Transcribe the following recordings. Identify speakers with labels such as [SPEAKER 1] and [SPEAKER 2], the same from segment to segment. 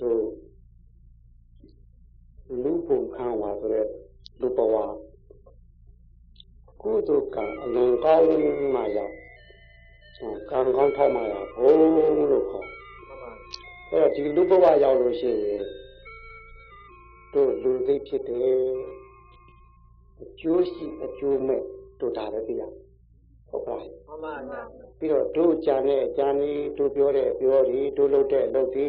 [SPEAKER 1] တို့လူပုံခံဝါဆိုတဲ့လူဘဝကုသိုလ်ကံအလွန်ကောင်းမှရောက်ကံကောင်းထောက်မှရဘုံလို့ခေါ်အဲ့တော့ဒီလူဘဝရောက်လို့ရှိရင်တို့လူသိဖြစ်တယ်အကျိုးရှိအကျိုးမဲ့တို့ဒါလည်းသိရဟုတ်ပါ့မှန်ပါဗျာပြီးတော့တို့ကြံတဲ့အကြံကြီးတို့ပြောတဲ့ပြောဒီတို့လုပ်တဲ့အလုပ်ဒီ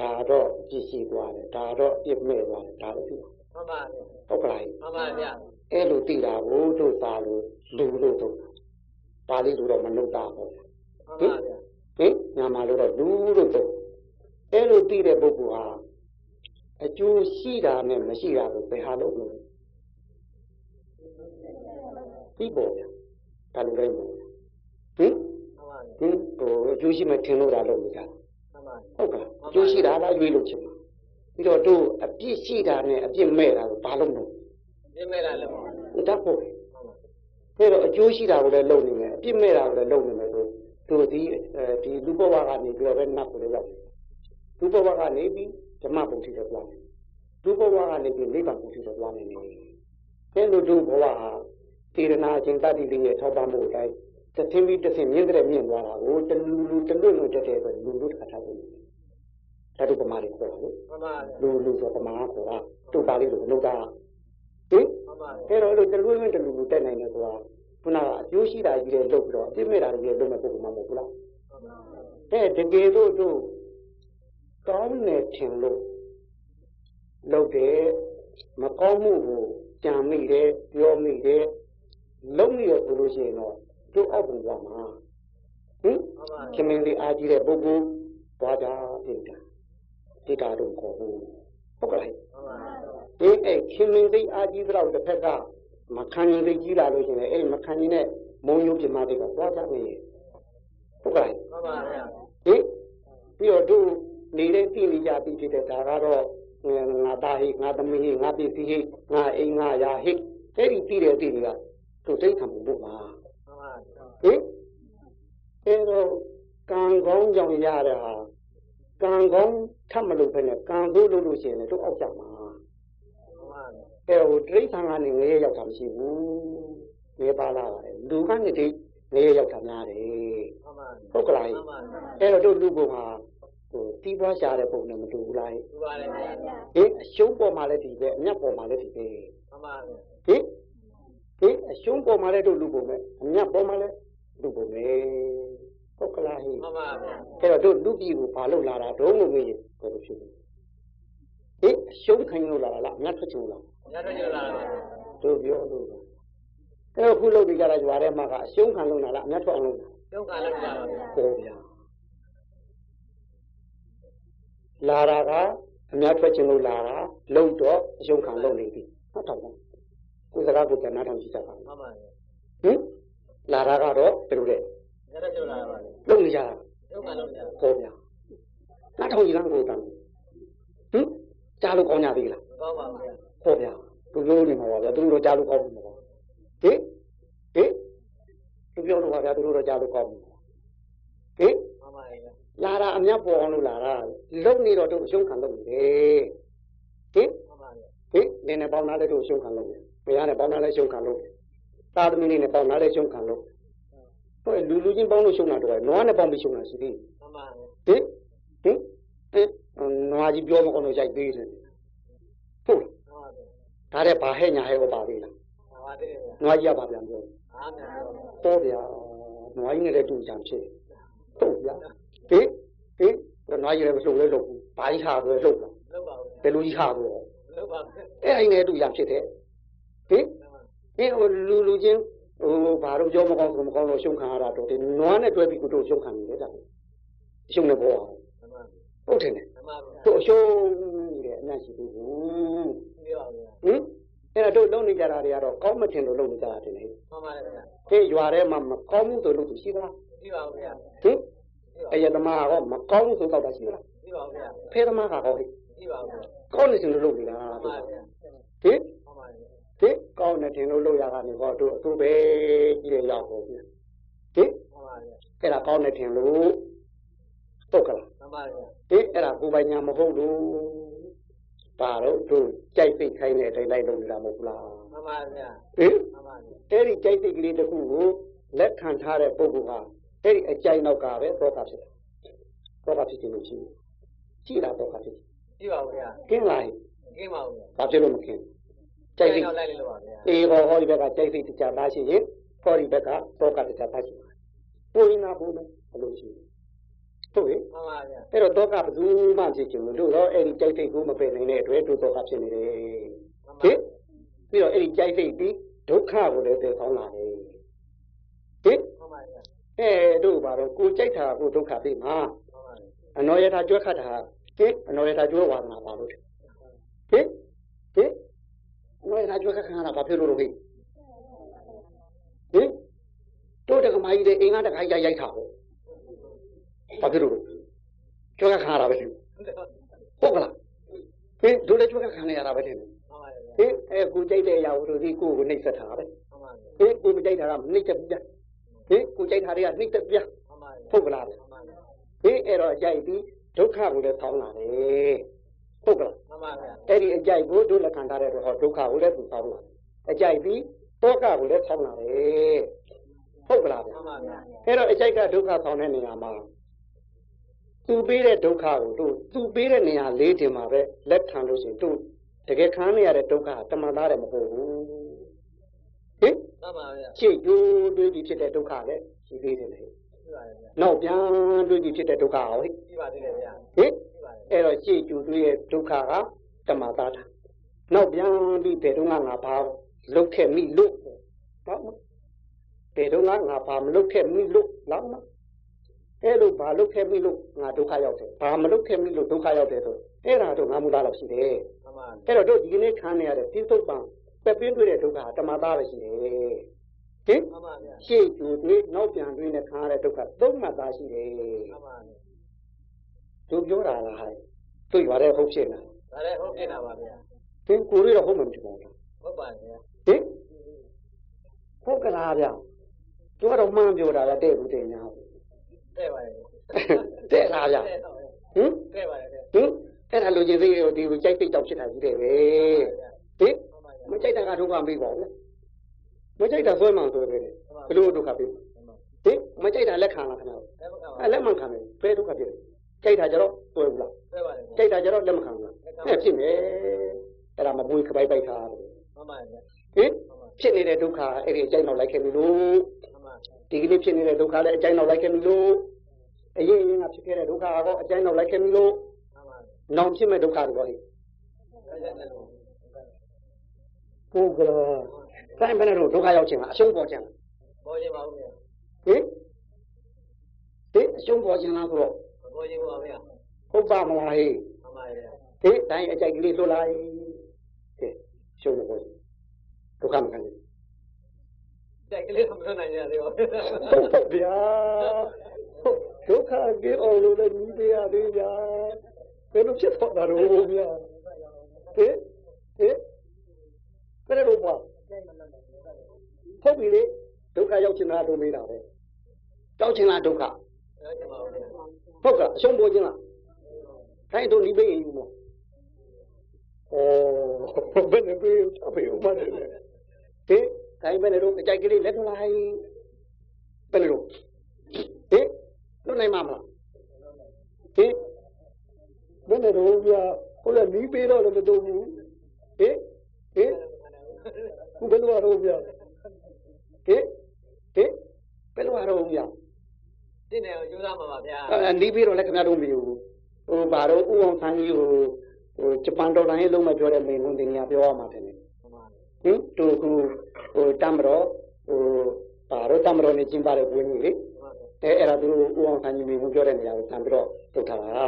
[SPEAKER 1] ဒါတော့ကြည့်ရှိသွားတယ်ဒါတော့ပြစ်မဲ့သွားတယ်ဒါလည်းသိမှန်ပါဗျာဟုတ်ကဲ့မှန်ပါဗျာအဲ့လိုသိတာကိုတို့သာလို့လူလို့တို့ပါဠိလိုတော့မလုပ်တာပေါ့ဟင်ဟင်ညာမှာလို့တော့လူလို့တို့အဲ့လိုသိတဲ့ပုဂ္ဂိုလ်ဟာအကျိုးရှိတာနဲ့မရှိတာကိုဘယ်ဟာလို့လို့ပြီးပေါ်ဗျာဒါလိုတိုင်းပေါ့ဟင်ဟင်ဟိုအကျိုးရှိမှထင်လို့တာလို့မကြ ဟုတ်ကဲ့အကျိုးရှိတာလားရွေးလို့ချင်ပါပြီးတော့တို့အပြစ်ရှိတာနဲ့အပြစ်မဲ့တာကိုဘာလို့မလုပ်
[SPEAKER 2] ပြစ်မဲ့တာလို့
[SPEAKER 1] တတ်ဖို့အဲ့တော့အကျိုးရှိတာကိုလည်းလုပ်နေမယ်အပြစ်မဲ့တာကိုလည်းလုပ်နေမယ်ဆိုတို့ဒီဒီလူဘဝကနေပြီးတော့ပဲနတ်ကိုလည်းရောက်တယ်လူဘဝကနေပြီးဓမ္မပုံတိတော့သွားတယ်လူဘဝကနေပြီးနိဗ္ဗာန်ပုံတိတော့သွားနေတယ်အဲ့လိုတို့ဘဝဟာသေရနာခြင်းတတိလေးရဲ့ထောက်ပံ့မှုအတိုင်း သထင်းပြီးတစ်ဆင့်မြင့်တဲ့မြင့်သွားတာကိုတလူလူတလွတ်လွတ်တက်တဲ့အတွက်လူလူတစ်ခါထားလို့ဓာတုပမာတွေခေါ်တာလေမှန်ပါလူလူဆိုပမာခေါ်တာတို့ပါလေးလို့လုံးတာဟင်မှန်ပါအဲ့တော့အဲ့လိုတလွတ်လွတ်တလူလူတက်နိုင်တယ်ဆိုတာခုနကအကျိုးရှိတာကြီးတဲ့လုပ်ပြီးတော့အပြစ်မဲ့တာကြီးတဲ့လုပ်မဲ့ပုံမှန်မဟုတ်ဘူးလားတဲ့တကယ်လို့တို့ကောင်းနေထင်လို့လုပ်တယ်မကောင်းမှုကိုကြံမိတယ်ပြောမိတယ်လုံးမိရဆိုလို့ရှိရင်တော့ တို့အောက်ပုံသွားမှာဟင်ခင်မင်းလေးအားကြီးတဲ့ပုဂ္ဂိုလ်သွားကြပြင်တာဒီတာတော့ခေါ်ဘူးဟုတ်ကဲ့ဒီအဲ့ခင်မင်းလေးအားကြီးတော့တစ်ဖက်ကမခံရင်လေးကြီးလာလို့ရှိရင်အဲ့မခံရင်နဲ့မုံညိုးပြမတွေကသွားကြနေဟုတ်ကဲ့
[SPEAKER 2] မှန်ပါဗျာ
[SPEAKER 1] ဟင်ပြီးတော့တို့နေတဲ့ပြည်နေကြပြီးဖြစ်တဲ့ဒါကတော့ငါသားဟိငါသမီးဟိငါပစ္စည်းဟိငါအိမ်ငါယာဟိအဲ့ဒီပြည်တဲ့အပြည်တွေကတို့တိတ်ခံဖို့ပါ ဟင်အဲတော့ကံကောင်းကြောင့်ရတဲ့ဟာကံကောင်းထပ်မလုပ်ဖ ೇನೆ ကံတို့လုပ်လို့ရှိရင်တို့အောက်ကြမှာအဲဟိုတိဋ္ဌာန်ကနေငရေရောက်တာမရှိဘူးငရေပါလာပါတယ်လူကနေတိငရေရောက်တာများတယ်ဟုတ်ကလားအဲတော့တို့လူပုံဟာဟိုတီးပွားရှာတဲ့ပုံနဲ့မတူဘူးလား
[SPEAKER 2] တူပါတယ်ဗျာ
[SPEAKER 1] ဟင်အရှုံးပေါ်မှာလည်းဒီပဲအမြတ်ပေါ်မှာလည်းဒီပဲ
[SPEAKER 2] မှန်ပါဗျာ
[SPEAKER 1] ဟင် ဟင်အရှုံးပေါ်မှာလည်းတို့လူပုံပဲအမြတ်ပေါ်မှာလည်းလူပုံပဲဟုတ်ကလားဟင်
[SPEAKER 2] မှန်ပါဗျာ
[SPEAKER 1] အဲ့တော့တို့လူပြည်ကိုဘာလို့လာတာဒုံးလို့မေးရင်ဘယ်လိုဖြစ်လဲဟင်အရှုံးခိုင်းလို့လာတာလားအမြတ်ထွက်ချင်လား
[SPEAKER 2] အမြတ်ထွက်ချင်လာတာ
[SPEAKER 1] တို့ပြောလို့အဲ့တော့ခုလုပ်နေကြတာကြွားထဲမှာကအရှုံးခံလို့လာလားအမြတ်ထွက်အောင်လုပ်တာ
[SPEAKER 2] ရှုံးခံလို့လာပါဗျာ
[SPEAKER 1] ဟုတ်ဗျာလာတာကအများထွက်ခြင်းလို့လာတာလုံတော့အယုံခံလုံနေပြီဟုတ်တော့ ကိုယ်စကားကိုပြန်နားထောင်ကြည့်ကြပါ
[SPEAKER 2] မှန်ပါ
[SPEAKER 1] ဟင်လာတာကတော့ဘယ်လိုလဲ
[SPEAKER 2] ရတဲ့ကျော်လာပါ
[SPEAKER 1] လုံနေကြတာ
[SPEAKER 2] လုံကလုံကြတာ
[SPEAKER 1] ဟောဗျာနားထောင်ကြည့်လမ်းကိုတန်းဟင်ကြားလို့ကောင်းကြသေးလား
[SPEAKER 2] ကောင်းပါဗျာ
[SPEAKER 1] ဟောဗျာသူပြောနေမှာပါဗျာသူတို့ကြားလို့ကောင်းမှာပါဟင်ဟင်သူပြောလို့ပါဗျာသူတို့တော့ကြားလို့ကောင်းမှာဟင်
[SPEAKER 2] မှန်ပါဗျာ
[SPEAKER 1] လာတာအမြတ်ပေါ်အောင်လို့လာတာလုံနေတော့တို့အရှုံးခံလုပ်နေတယ်ဟင်ဟင်နင်းနဲ့ပေါင်းသားလည်းတို့အရှုံးခံလုပ်တယ် မရနဲ့ပေါင်းသားလည်းရှုံးခံလုပ်တယ်သာသမီလေးနဲ့ပေါင်းသားလည်းရှုံးခံလုပ်ဟိုလူလူချင်းပေါင်းလို့ရှုံးတာတော့နွားနဲ့ပေါင်းပြီးရှုံးတာရှိသေးဟင်ဟင်ဟင်နွားကြီးပြောမကောင်းလို့ရိုက်သေးတယ်ဟုတ်ဒါတဲ့ဘာဟဲ့ညာဟဲ့ဟောပါသေးလားနွားကြီးကဘာပြန်ပြောဟောဗျာနွားကြီးနဲ့လည်းတူချံဖြစ်ဟုတ်ဗျာဟင်ဟင်နွားကြီးလည်းမလှုပ်လဲလှုပ်ဘူးဘာကြီးဟာဆိုလှုပ်လား
[SPEAKER 2] လှုပ်ပါဘူး
[SPEAKER 1] ဘယ်လိုကြီးဟာဆို
[SPEAKER 2] လှုပ်ပါ
[SPEAKER 1] အဲ့အိမ်နဲ့အတူရဖြစ်တယ် ဟင်ဟင်ဟိုလူလူချင်းဟိုဘာလို့ကြောမကောင်းဆိုမကောင်းလို့ရှုံးခံရတာတော့ဒီနွားနဲ့တွဲပြီးကိုတို့ရှုံးခံနေတယ်ဒါရှုံးနေပေါ်အောင်ဟုတ်တယ်တို့ရှုံးနေတယ်အများရှိဘူးဟင်အဲ့တော့တို့လုံနေကြတာတွေကတော့ကောင်းမထင်လို့လုံနေကြတာတင်လေ
[SPEAKER 2] မှန်ပါတယ်ဗျာ
[SPEAKER 1] ဟေးရွာထဲမှာမကောင်းမှုဆိုလို့ရှိသလား
[SPEAKER 2] ရှိပါဘူးဗျာ
[SPEAKER 1] ဟင်အယသမားကမကောင်းဘူးဆိုတော့တာရှိလား
[SPEAKER 2] ရှိပါဘူးဗျာ
[SPEAKER 1] ဖေသမားကဟောဟိ
[SPEAKER 2] ရှိပါဘူး
[SPEAKER 1] ကောင်းနေစင်လို့လုပ်နေတာဟင်ဟင် ကောင်းနေတင်လို့လုပ်ရတာနေတော့တို့အတူပဲကြီးရရောက်ဟုတ်ဟင်အဲ့ဒါကောင်းနေတင်လို့ဟုတ်ကလား
[SPEAKER 2] မှန်ပါဗျာ
[SPEAKER 1] ဟင်အဲ့ဒါကိုယ်ပိုင်ညာမဟုတ်လို့ပါတော့တို့ကြိုက်စိတ်ခိုင်းတဲ့အတိုင်းလိုက်လုပ်နေတာမဟုတ်ဘူးလား
[SPEAKER 2] မှန်ပါဗျာ
[SPEAKER 1] ဟင်
[SPEAKER 2] မှန်ပါဗျာ
[SPEAKER 1] အဲ့ဒီကြိုက်စိတ်ကလေးတစ်ခုကိုလက်ခံထားတဲ့ပုဂ္ဂိုလ်ဟာအဲ့ဒီအကြိုက်နောက်ကပဲသောကဖြစ်တယ်သောကဖြစ်ခြင်းလို့ရှိတယ်ရှိတာသောကဖြစ်တယ်
[SPEAKER 2] ကြည့်ပါဦးဗျာ
[SPEAKER 1] ကင်းလာရင်
[SPEAKER 2] ကင်းပါဦးဗျာ
[SPEAKER 1] ဘာဖြစ်လို့မကင်းကြိုက် စိတ်
[SPEAKER 2] တော့လိုက်လို့ပါဗျာ
[SPEAKER 1] အေးဟောဟောဒီဘက်ကကြိုက်စိတ်တရားသားရှိရင်ဟောဒီဘက်ကသောကတရားသားရှိပါတယ်ပူရင်းနာပူမယ်ဘယ်လိုရှိလဲဟုတ်ရဲ့
[SPEAKER 2] မှန်ပါဗျာ
[SPEAKER 1] အဲ့တော့ဒုက္ခဘယ်သူမှဖြစ်ခြင်းလို့တို့တော့အဲ့ဒီကြိုက်စိတ်ကိုမပယ်နိုင်တဲ့အတွက်တို့ဒုက္ခဖြစ်နေတယ်
[SPEAKER 2] မှန်ပါ
[SPEAKER 1] ဟင်ပြီးတော့အဲ့ဒီကြိုက်စိတ်ပြီးဒုက္ခကိုလည်းတည်ဆောင်လာတယ်ဟင်
[SPEAKER 2] မှန်ပါဗျာ
[SPEAKER 1] အဲတို့ဘာတော့ကိုကြိုက်တာကိုဒုက္ခပြီးမှာ
[SPEAKER 2] မှန်ပါဗျာ
[SPEAKER 1] အနောယထာကြွက်ခတ်တာဟင်အနောယထာကြွက်ဝါဒနာပါလို့ဟင်ဟင် အနောယထာကြွက်ခတ်ခံရတာဘာဖြစ်လို့လို့ဟိဟင်တို့တက္ကမကြီးတဲ့အင်္ဂါတခါကြီးရိုက်တာဟုတ်ဘာဖြစ်လို့လို့ကြွက်ခတ်ခံရတာပဲရှိဟုတ်ကလားဟင်တို့လည်းကြွက်ခတ်ခံရတာပဲတဲ့ဟင်အဲကိုကြိုက်တဲ့အရာကိုတို့ဒီကိုကိုနှိပ်စက်တာပဲ
[SPEAKER 2] မှန်ပါဗျာ
[SPEAKER 1] ဟင်ကိုမကြိုက်တာကနှိပ်ချက်ပြဟင်ကိုကြိုက်တာတွေကနှိပ်ချက်ပြ
[SPEAKER 2] မှန်ပါဗျာ
[SPEAKER 1] ဟုတ်ကလား
[SPEAKER 2] မှန်ပါဗျာ
[SPEAKER 1] ဟင်အဲ့တော့အကြိုက်ပြီးဒုက္ခကိုလည်းဆောင်းလာတယ် ဟုတ်ကလား
[SPEAKER 2] မှန်ပါဗျာ
[SPEAKER 1] အဲ့ဒီအကြိုက်ကိုတို့လက်ခံထားတဲ့တော့ဟောဒုက္ခကိုလည်းသူဆောင်းလာအကြိုက်ပြီးတောကကိုလည်းဆောင်းလာတယ်ဟုတ်ကလားဗျ
[SPEAKER 2] မှန်ပါဗျာ
[SPEAKER 1] အဲ့တော့အကြိုက်ကဒုက္ခဆောင်းတဲ့နေရာမှာသူပေးတဲ့ဒုက္ခကိုတို့သူပေးတဲ့နေရာလေးတင်မှာပဲလက်ခံလို့ရှိရင်တို့တကယ်ခံရတဲ့ဒုက္ခကတမန်သားတယ်မဟုတ်ဘူးဟင်
[SPEAKER 2] မှန်ပါဗျာ
[SPEAKER 1] ရှေ့ကျိုးတွေးပြီးဖြစ်တဲ့ဒုက္ခလည်းရှိသေးတယ်လေ
[SPEAKER 2] ကြည့်ပါဗျာ
[SPEAKER 1] နောက်ပြန်တွေးပြီးဖြစ်တဲ့ဒုက္ခဟောဟိ
[SPEAKER 2] ကြည့်ပါသေးတယ်ဗျာ
[SPEAKER 1] ဟင်
[SPEAKER 2] ကြည့်ပါလေ
[SPEAKER 1] အဲ့တော့ရှေ့ကျူတွေးရဲ့ဒုက္ခကတမသာတာနောက်ပြန်ပြီးဘယ်တော့မှငါဘာလုတ်ခဲ့မိလို့ဟုတ်မဘယ်တော့မှငါဘာမလုတ်ခဲ့မိလို့လောက်မအဲ့လိုဘာလုတ်ခဲ့မိလို့ငါဒုက္ခရောက်တယ်ဘာမလုတ်ခဲ့မိလို့ဒုက္ခရောက်တယ်ဆိုအဲ့ဒါတော့ငါမူလားတော့ရှိတယ်
[SPEAKER 2] မှန်ပါ
[SPEAKER 1] အဲ့တော့တို့ဒီကနေ့ခံနေရတဲ့ပြစ္ဆုတ်ပံပက်ပင်းတွေ့တဲ့ဒုက္ခကတမသာပဲရှိတယ် ဟင်
[SPEAKER 2] မှန်ပါဗျာ
[SPEAKER 1] ရှေ့ကျူတွေးနောက်ပြန်တွေးနဲ့ခံရတဲ့ဒုက္ခသုံးမှတ်သားရှိတယ်
[SPEAKER 2] မှန်ပါဗျာ
[SPEAKER 1] တို့ပြောတာလားဟဲ့တွေ့ပါတဲ့ဟုတ်ဖြစ်လား
[SPEAKER 2] ဒါလည်းဟုတ်ဖြစ်တာပါဗျာ
[SPEAKER 1] သင်ကိုယ်ရတော့ဟုတ်မှမဖြစ်ပါဘူး
[SPEAKER 2] ဟုတ်ပါဗျာ
[SPEAKER 1] ဟင်ဟုတ်ကလားဗျသူကတော့မှန်းပြောတာလားတဲ့ဘူးတဲ့ညာ
[SPEAKER 2] တဲ့ပါလေ
[SPEAKER 1] တဲ့လားဗျဟင်
[SPEAKER 2] တဲ့ပါလေတဲ့
[SPEAKER 1] ဟင်အဲ့ဒါလူကြီးသေးရောဒီလိုကြိုက်စိတ်တောက်ဖြစ်တာကြီးတယ်ပဲဟင်
[SPEAKER 2] မှန်ပါဗျာ
[SPEAKER 1] မကြိုက်တာကဒုက္ခမေးပါဘူး မကြိုက်တာဆွဲမှန်ဆွဲပဲဘယ်လိုဒုက္ခပေးဟင်မကြိုက်တာလက်ခံလားခင်ဗျာ
[SPEAKER 2] တဲ့ပါ
[SPEAKER 1] အဲ့လက်မှန်ခံတယ်ဘယ်ဒုက္ခဖြစ်လဲကြိုက်တာကြတော့ဆွဲဘူးလား
[SPEAKER 2] တဲ့ပါလေ
[SPEAKER 1] ကြိုက်တာကြတော့လက်မခံဘူးလားအဲ့ဖြစ်မယ်အဲ့ဒါမပွေးခပိုက်ပိုက်ထားတယ်
[SPEAKER 2] မှန်ပါဗျာ
[SPEAKER 1] ဟင်ဖြစ်နေတဲ့ဒုက္ခအဲ့ဒီအကြိုက်နောက်လိုက်ခဲ့ပြီလို့
[SPEAKER 2] မှန်ပါ
[SPEAKER 1] ဒီကနေ့ဖြစ်နေတဲ့ဒုက္ခလည်းအကြိုက်နောက်လိုက်ခဲ့ပြီလို့အရင်ရင်ကဖြစ်ခဲ့တဲ့ဒုက္ခကတော့အကြိုက်နောက်လိုက်ခဲ့ပြီလို့
[SPEAKER 2] မှန်ပါ
[SPEAKER 1] နောင်ဖြစ်မဲ့ဒုက္ခတွေပေါ့ဟိကိုကလာ ဆိုင်မနဲ့တော့ဒုက္ခရောက်ခြင်းကအရှုံးပေါ်ခြင်းလား
[SPEAKER 2] ပေါ်ခြင်းပါဦးဗျာ
[SPEAKER 1] ဟင်ဟင်အရှုံးပေါ်ခြင်းလားဆိုတော့
[SPEAKER 2] ပေါ်ခြင်းပါဗျာ
[SPEAKER 1] ဟုတ်ပါမလားဟေး
[SPEAKER 2] မှန်ပါဗျာ
[SPEAKER 1] ဟေးတိုင်းအကြိုက်ကလေးလွတ်လာဟေးကဲရှုံးနေပေါ်ဒုက္ခမခံဘူး
[SPEAKER 2] တိုက်ကလေးမလွတ်နိုင်ကြသေးပါဘူး
[SPEAKER 1] ဟုတ်ပါဗျာဒုက္ခပြေအောင်လို့လည်းညီးပြရသေးဗျာဘယ်လိုဖြစ်သွားတာတော့ဗျာဟင်ဟင်ဘယ်လိုပေါ့ ဟုတ်ပြီလေဒုက္ခရောက်ချင်တာတို့မေးတာပဲတောက်ချင်လားဒုက္ခ
[SPEAKER 2] ပြောခြင်းပါဦးဗျာ
[SPEAKER 1] ဟုတ်ကအရှုံးပေါ်ခြင်းလားခိုင်းတို့နီးပေးရင်ယူမို့ဩဘယ်နဲ့ပြေးအဖေဦးမတယ်လေဟင်ခိုင်းဘယ်နဲ့တော့အကြိုက်ကလေးလက်ထလိုက်ဘယ်နဲ့တော့ဟင်လွတ်နိုင်မှာမလားဟင်ဘယ်နဲ့တော့ဗျာဟိုလည်းနီးပေးတော့လည်းမတော်ဘူးဟင်ဟင်ခု ဘယ်လိုရတော့ဗျာဟင်ဟင်ဘယ်လိုရတော့ဗျာ
[SPEAKER 2] တင်းတယ်ကိုကြိုးစားမှာပါဗျာ
[SPEAKER 1] အဲနီးပြီးတော့လည်းခင်ဗျားတို့မယူဘူးဟိုဘာတော့ဥအောင်ဆန်းကြီးဟိုဟိုဂျပန်ဒေါ်လာရေးလုံးမပြောတဲ့မိန်ကွန်းတင်ညာပြောရမှာတယ်ဟင်
[SPEAKER 2] မှန်ပါ
[SPEAKER 1] သူကဟိုတမ်မတော်ဟိုဘာတော့တမ်မတော်နေကျင်းပတဲ့ဘွေးကြီးလေ
[SPEAKER 2] မှန်ပါ
[SPEAKER 1] အဲအဲ့ဒါသူတို့ဥအောင်ဆန်းကြီးမိန်ကွန်းပြောတဲ့နေရာကိုတန်ပြီးတော့ထုတ်ထားတာ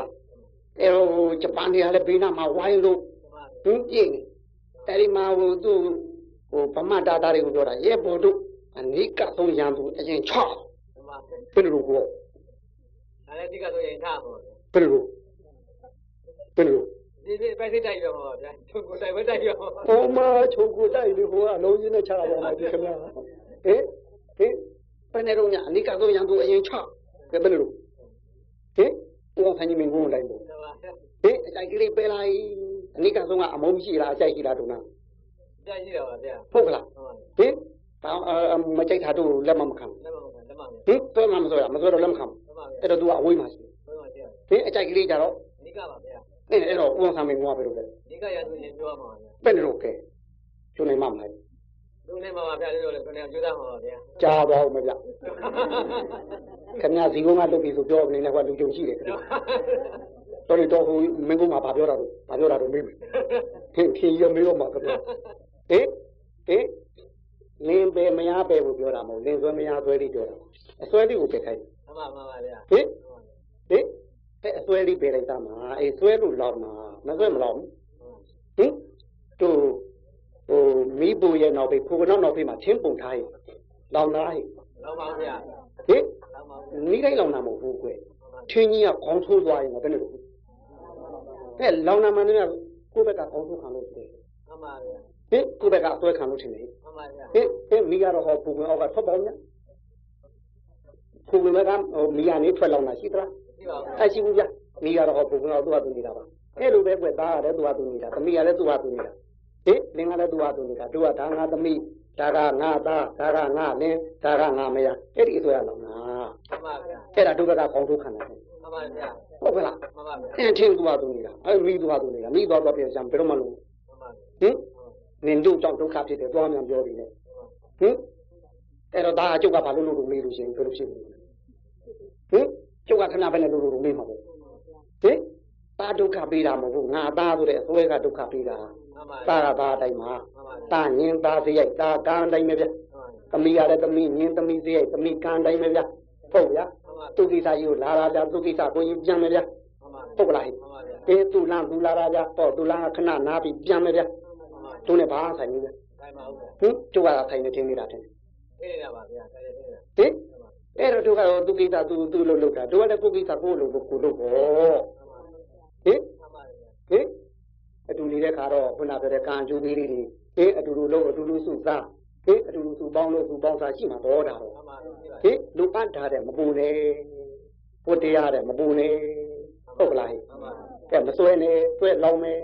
[SPEAKER 1] အဲတော့ဟိုဂျပန်တွေကလည်းဘေးနားမှာဝိုင်းလို့
[SPEAKER 2] မှန်ပါ
[SPEAKER 1] ဟင်းကြည့်နေအဲဒီမှာဟိုသူဟို ဗမာတာတာတွေကိုပြောတာရဲဘော်တို့အနိကဆုံးရံသူအရင်ချောက်
[SPEAKER 2] မှန်ပါ
[SPEAKER 1] ဘယ်လိုကို
[SPEAKER 2] ဒါလည်းဒီကဆိုရင်ထားပါဗျာ
[SPEAKER 1] ဘယ်လိုဘယ်လို
[SPEAKER 2] ဒီဒီပဲစိတ်တိုက်ရမှာပါဗျာသူကိုတိုက်ပဲတိုက်ရမှာ
[SPEAKER 1] ဟိုမှာချုပ်ကိုတိုက်ပြီးဟိုကအလုံးကြီးနဲ့ချတာပါမယ်ဒီခင်ဗျာဟင်ဟင်ဘယ်နဲ့တော့ညာအနိကဆုံးရံသူအရင်ချဘယ်လိုဟင်ဦးအောင်ဆန်းကြီးမင်းကုန်းတိုင်းပေါ့
[SPEAKER 2] မှန်ပါဗျာ
[SPEAKER 1] ဟေးအကြိုက်ကလေးပဲလိုက်အနိကဆုံးကအမုန်းရှိလားအကြိုက်ရှိလားတို့နာ
[SPEAKER 2] ကြား ရှိတော့ပါဗျာ
[SPEAKER 1] ဟုတ်ကလား
[SPEAKER 2] မှန်ပါ
[SPEAKER 1] ဟင်ဘာမကြိုက်တာတို့လက်မမခံ
[SPEAKER 2] လက်မမှန်လက်မှန်
[SPEAKER 1] ဟင်သွဲမမဆွဲတာမဆွဲတော့လက်မခံ
[SPEAKER 2] မှန်ပါဗျာ
[SPEAKER 1] အဲ့တော့ तू ကအဝေးမှာရှိ
[SPEAKER 2] ဘယ်မှာရှိရ
[SPEAKER 1] ဟင်အကြိုက်ကလေးကြတော့
[SPEAKER 2] နိကပါဗျာ
[SPEAKER 1] အဲ့အဲ့တော့ဦးအောင်ဆန်းမင်းကုန်းကဘယ်လိုလဲ
[SPEAKER 2] နိကရသူချင်းပြောမှာဗျာ
[SPEAKER 1] ပဲ့လို့ကဲကျုံနေမှမလား
[SPEAKER 2] လူနေမှာပါဗျာလို့လည်းခဏကြိုးစားမှာပါဗျာ
[SPEAKER 1] ကြားသွားအောင်မဗျခင်ဗျာဇီကုန်းကလုပ်ပြီဆိုပြောနေတယ်ကွာလူကြုံရှိတယ်ခင်ဗျာတော်တော်ဟိုမင်းကုန်းမှာဗာပြောတာတို့ဗာပြောတာတို့မေးမယ်ဟင်ခင်းရမေးတော့မှာခင်ဗျာ ဟင်ဟင်လင်းပဲမရပဲကိုပြောတာမဟုတ်လင်းဆွဲမရဆွဲလေးပြောတာအဆွဲလေးကိုပြခိုင်း
[SPEAKER 2] မှန်ပါမှန်ပါဗျာ
[SPEAKER 1] ဟင်ဟင်အဲ့အဆွဲလေးပြလိုက်သားမှာအေးဆွဲလို့လောက်မှာမဆွဲမလောက်ဘူးဟင်တို့ဟိုမိဘူရဲ့နောက်ဖေးခိုကနောက်နောက်ဖေးမှာချင်းပုံထားရင်လောင်သားဟိ
[SPEAKER 2] လောက်ပါဗျာ
[SPEAKER 1] ဟင်
[SPEAKER 2] လောက်ပါ
[SPEAKER 1] နီးတိုင်းလောင်တာမဟုတ်ဘူးကွယ်ချင်းကြီးကခေါင်းထိုးသွားရင်တော့ဘယ်လိုလဲအဲလောင်တာမှန်တယ်ကိုယ့်ဘက်ကခေါင်းထိုးခံလို့ရှိတယ်
[SPEAKER 2] မှန်ပါဗျာ
[SPEAKER 1] ဟင်ကိုယ့်ဘက်ကအသွဲခံလို့ထင်တယ်
[SPEAKER 2] မှန်ပါဗျာ
[SPEAKER 1] ဟင်ဟင်မိကတော့ဟောပူဝင်အောက်ကထွက်ပေါင်းနဲ့ပူဝင်ကဟိုမိကနေထွက်လောင်တာရှိသလား
[SPEAKER 2] ရှိပါဘူး
[SPEAKER 1] အဲ့ရှိဘူးဗျမိကတော့ဟောပူဝင်အောက်သူ့ဟာသူနေတာပါအဲ့လိုပဲကွယ်သားရတယ်သူ့ဟာသူနေတာသမီးကလည်းသူ့ဟာသူနေတာဟင်လင်းကလည်းသူ့ဟာသူနေတာတို့ကဒါငါသမီးဒါကငါသားဒါကငါလင်းဒါကငါမယားအဲ့ဒီအသွဲကလောင်တာ
[SPEAKER 2] မှန်ပါဗျာ
[SPEAKER 1] အဲ့ဒါတို့ဘက်ကခေါင်းထိုးခံတာ
[SPEAKER 2] မှန်ပါဗျာ
[SPEAKER 1] ဟုတ်ကလား
[SPEAKER 2] မှန်ပါဗျာ
[SPEAKER 1] အင်းချင်းသူ့ဟာသူနေတာအဲ့မိသူ့ဟာသူနေတာမိသွားတော့ပြန်စံဘယ်တော့မှလို့
[SPEAKER 2] မှန်ပါ
[SPEAKER 1] ဟင် နင်တို့ကြောင့်ဒုက္ခဖြစ်တယ်သွားမြန်ပြောပြီးလေဟင်အဲ့တော့ဒါအကျုပ်ကဘာလို့လို့လို့မေးလို့ရှိရင်ဘယ်လိုဖြစ်လဲဟင်ကျုပ်ကခဏပဲနဲ့လို့လို့မေးမှာပေါ့ဟင်တာဒုက္ခပေးတာမဟုတ်ဘူးငါသားဆိုတဲ့အစွဲကဒုက္ခပေးတာ
[SPEAKER 2] မှန်ပါ
[SPEAKER 1] တာကသားအတိုင်းမှာ
[SPEAKER 2] မှန်ပါ
[SPEAKER 1] တာညင်သားစရိုက်တာကံအတိုင်းပဲဗျသမီးရတဲ့သမီးညင်သမီးစရိုက်သမီးကံအတိုင်းပဲဗျဟုတ်ဗျာ
[SPEAKER 2] မှန်ပါ
[SPEAKER 1] သူကိစ္စကြီးကိုလာလာဗျာသူကိစ္စကိုရင်ပြန်မယ်ဗျာ
[SPEAKER 2] မှန်ပါ
[SPEAKER 1] ဟုတ်ကလားဟင်
[SPEAKER 2] မှန်ပါဗျာ
[SPEAKER 1] အေးသူလန်သူလာရာကြပေါ့သူလန်ကခဏနားပြီးပြန်မယ်ဗျ
[SPEAKER 2] မှန်ပါ
[SPEAKER 1] သူနဲ့ဘာဆိုင်နေလဲ
[SPEAKER 2] တိုင်းပါဦးဗျာ
[SPEAKER 1] ဟင်ကျုပ်ကဆိုင်နေတင်နေတာတင်
[SPEAKER 2] သိနေတာပါဗျာတိုင်းနေတာ
[SPEAKER 1] ဟင်အဲ့တော့သူကတော့သူကိစ္စသူသူလို့လုပ်တာသူကလည်းကိုကိစ္စကိုလို့ကိုလို့ပေါ့ဟင်
[SPEAKER 2] မှန်ပါဗျာ
[SPEAKER 1] ဟင်အတူနေတဲ့ခါတော့ခုနပြောတဲ့ကံအကျိုးလေးတွေဟင်အတူတူလို့အတူတူစုစားဟင်အတူတူစုပေါင်းလို့စုပေါင်းစားရှိမှာတော့တာတော့
[SPEAKER 2] မှန်ပါရှိပါ
[SPEAKER 1] ဟင်လူအပ်ထားတဲ့မပူနဲ့ဘုတရားတဲ့မပူနဲ့ဟုတ်ကလားဟင်
[SPEAKER 2] မှန်ပါ
[SPEAKER 1] ကဲမစွဲနဲ့စွဲလောင်းမယ်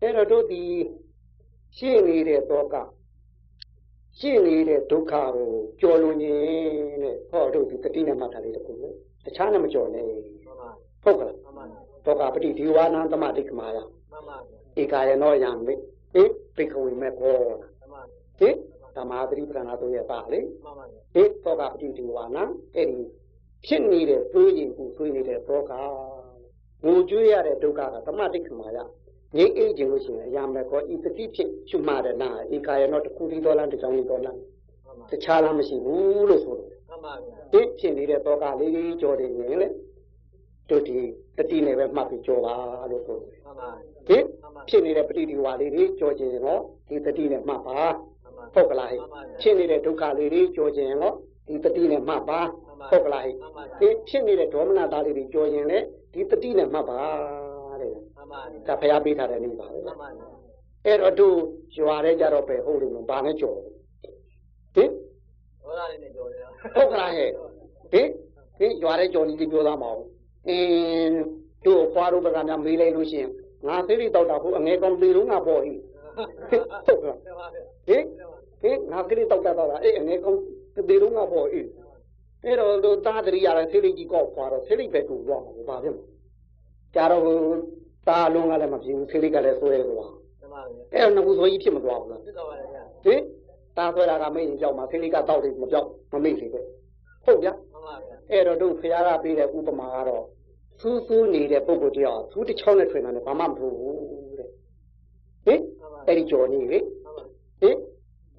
[SPEAKER 1] အဲ့တော့တို့ဒီ ရှင်းနေတဲ့ဒုက္ခရှင်းနေတဲ့ဒုက္ခကိုကြော်လွန်ခြင်းတဲ့ဟောတို့ဒီတတိနဲ့မှတ်တာလေးတစ်ခုလေတခြားနဲ့မကြော်နဲ့
[SPEAKER 2] မှန်ပါ
[SPEAKER 1] ဟုတ်ကလား
[SPEAKER 2] မှန်ပါ
[SPEAKER 1] ဒုက္ခပฏิဒီဝါနံသမတိကမာယ
[SPEAKER 2] မှန်ပါ
[SPEAKER 1] ဧကာယနောယံမေဟိပိကဝေမေကော
[SPEAKER 2] မှန်ပါ
[SPEAKER 1] ဟိသမာဓိပဒနာတို့ရဲ့ပါလေ
[SPEAKER 2] မှန်ပါ
[SPEAKER 1] ဟိဒုက္ခပฏิဒီဝါနံအဲ့ဒီဖြစ်နေတဲ့သွေးရင်ကိုသွေးနေတဲ့ဒုက္ခငိုကြွေးရတဲ့ဒုက္ခကသမတိကမာယ ငိမ့်အိတ်ခြင်းလို့ရှိရင်အရာမဲ့ကောဤတတိဖြစ်ရှုမှတ်တဲ့နာဧကာယနောတစ်ခုတည်းတော်လားတစ်ချောင်းတည်းတော်လား
[SPEAKER 2] မှန်ပါ
[SPEAKER 1] တခြားလားမရှိဘူးလို့ဆိုတယ်
[SPEAKER 2] မှန်ပါဗျာ
[SPEAKER 1] ဒီဖြစ်နေတဲ့တောကလေးကြော်တယ်ရင်လေတို့ဒီတတိနဲ့ပဲမှတ်ပြီးကြော်ပါလို့ဆိုတယ်
[SPEAKER 2] မှန်ပါ
[SPEAKER 1] ဒီဖြစ်နေတဲ့ပဋိဒီဝါလေးတွေကြော်ခြင်းရောဒီတတိနဲ့မှတ်ပါ
[SPEAKER 2] မှန်ပါ
[SPEAKER 1] ဟုတ်ကလားဟဲ့ဖြစ်နေတဲ့ဒုက္ခလေးတွေကြော်ခြင်းရောဒီတတိနဲ့မှတ်ပါဟုတ်ကလားဟဲ့ဒီဖြစ်နေတဲ့ဒေါမနတာလေးတွေကြော်ခြင်းလေဒီတတိနဲ့မှတ်ပါတဲ့
[SPEAKER 2] မှန်ပါ
[SPEAKER 1] ဒါဖျားပေးထားတဲ့နေပါပဲ
[SPEAKER 2] မှန်ပါ
[SPEAKER 1] အဲ့တော့တို့ရွာထဲကြတော့ပဲဟုတ်တယ်မဘာနဲ့ကြော်ဟင်
[SPEAKER 2] ဒေါသလေးနဲ့ကြော်နေတာ
[SPEAKER 1] ဟုတ်ကလားဟဲ့ဟင်ဟင်ရွာထဲကြော်နေဒီပြောသားမအောင်အင်းတို့ဖွားတို့ဘက်ကများမေးလိုက်လို့ရှိရင်ငါသိရိတောက်တာဟိုအငယ်ကောင်းသေးလုံးငါပေါ့ဟိဟုတ်ကလား
[SPEAKER 2] မှန်ပါဗျာ
[SPEAKER 1] ဟင်ဟင်ငါကလေးတောက်တာတော့အဲ့အငယ်ကောင်းသေးလုံးငါပေါ့ဟိအဲ့တော့တို့သားတရိယာလည်းသိရိကြီးကောက်ဖွာတော့သိရိပဲတူတော့မှာဘာဖြစ်မလဲကြတော့ သားလုံးကလည်းမဖြစ်ဘူးသိရိကလည်းဆွဲသွား
[SPEAKER 2] မှန်ပါဗျာ
[SPEAKER 1] အဲ့တော့ငကူဆိုကြီးဖြစ်မသွားဘူးလား
[SPEAKER 2] ဖြစ်တော့ပါလေဗျာ
[SPEAKER 1] ဟင်ตาဆွဲတာကမိတ်ရင်ကြောက်မှာဖိလိကတော့တယ်မကြောက်မမိတ်လေပဲဟုတ်ဗျာ
[SPEAKER 2] မှန်ပါဗျာ
[SPEAKER 1] အဲ့တော့တို့ဖရားကပေးတဲ့ဥပမာကတော့စူးစူးနေတဲ့ပုဂ္ဂိုလ်တရားသူတစ်ချောင်းနဲ့ထွင်တာနဲ့ဘာမှမဟုတ်ဘူးတဲ့ဟင်
[SPEAKER 2] မှန်ပါ
[SPEAKER 1] အဲ့ဒီကြော်နေလေ
[SPEAKER 2] မှန်ပါ
[SPEAKER 1] ဟင်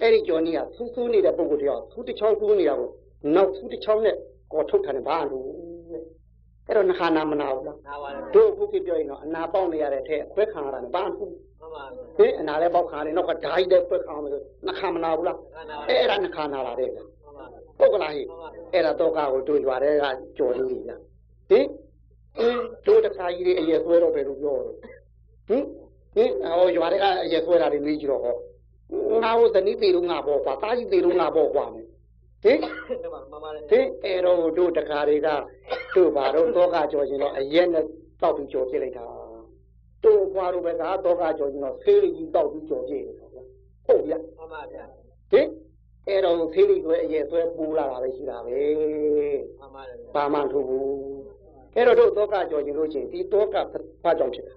[SPEAKER 1] အဲ့ဒီကြော်နေကစူးစူးနေတဲ့ပုဂ္ဂိုလ်တရားသူတစ်ချောင်းစူးနေတာကိုနောက်သူတစ်ချောင်းနဲ့ကောထုတ်ထားတယ်ဘာလို့တဲ့ အဲ့တော့နှခါနာမနာဘူးလား
[SPEAKER 2] နားပါလေ
[SPEAKER 1] တို့အခုဖြစ်ပြောရင်တော့အနာပေါက်နေရတဲ့ထဲအခွဲခံရတာနဲ့ဘာမှမဟုတ်ဘူး
[SPEAKER 2] မှန်ပါဗျာ
[SPEAKER 1] ဟင်အနာလည်းပေါက်ခါတယ်နောက်ကဓာတ်လည်းခွဲခံရမယ်ဆိုနှခါမနာဘူးလား
[SPEAKER 2] နားပါ
[SPEAKER 1] အဲ့အဲ့ဒါနှခါနာလာတဲ့ဗျာ
[SPEAKER 2] မှန်ပါ
[SPEAKER 1] ဟုတ်ကလားဟိ
[SPEAKER 2] မှန်ပါ
[SPEAKER 1] အဲ့ဒါတော့ကာကိုတို့ရွာတဲ့ကကြော်နေပြီဗျာဟင်အင်းတို့တခါကြီးတွေအရက်ဆွဲတော့ပဲလို့ပြောတော့ဟင်ဟင်ဟောရွာတဲ့ကအရက်ဆွဲတာတွေမေးကြည့်တော့ဟောငါ့ကိုဇနီးသေးလို့ငါပေါ့ကွာတာကြီးသေးလို့ငါပေါ့ကွာမယ် ဟင်
[SPEAKER 2] မှန်ပါမှန်ပါလေ
[SPEAKER 1] ဟင်အဲ့တော့တို့တခါတွေကတို့ဘာတော့တောကကြော်ရင်တော့အရက်နဲ့တောက်ပြီးကြော်ပြစ်လိုက်တာတို့ဘွားတို့ပဲကတောကကြော်ရင်တော့ဆေးလေးကြီးတောက်ပြီးကြော်ပြစ်နေတာဟုတ်ဗျာ
[SPEAKER 2] မှန်ပါဗျာ
[SPEAKER 1] ဟင်အဲ့တော့ဆေးလေးတွေအရက်ဆွဲပူလာတာပဲရှိတာပဲ
[SPEAKER 2] မှန်ပါတယ်ဗျာ
[SPEAKER 1] ဘာမှမထူဘူးအဲ့တော့တို့တောကကြော်ရင်လို့ချင်းဒီတောကဘာကြောင့်ဖြစ်တာ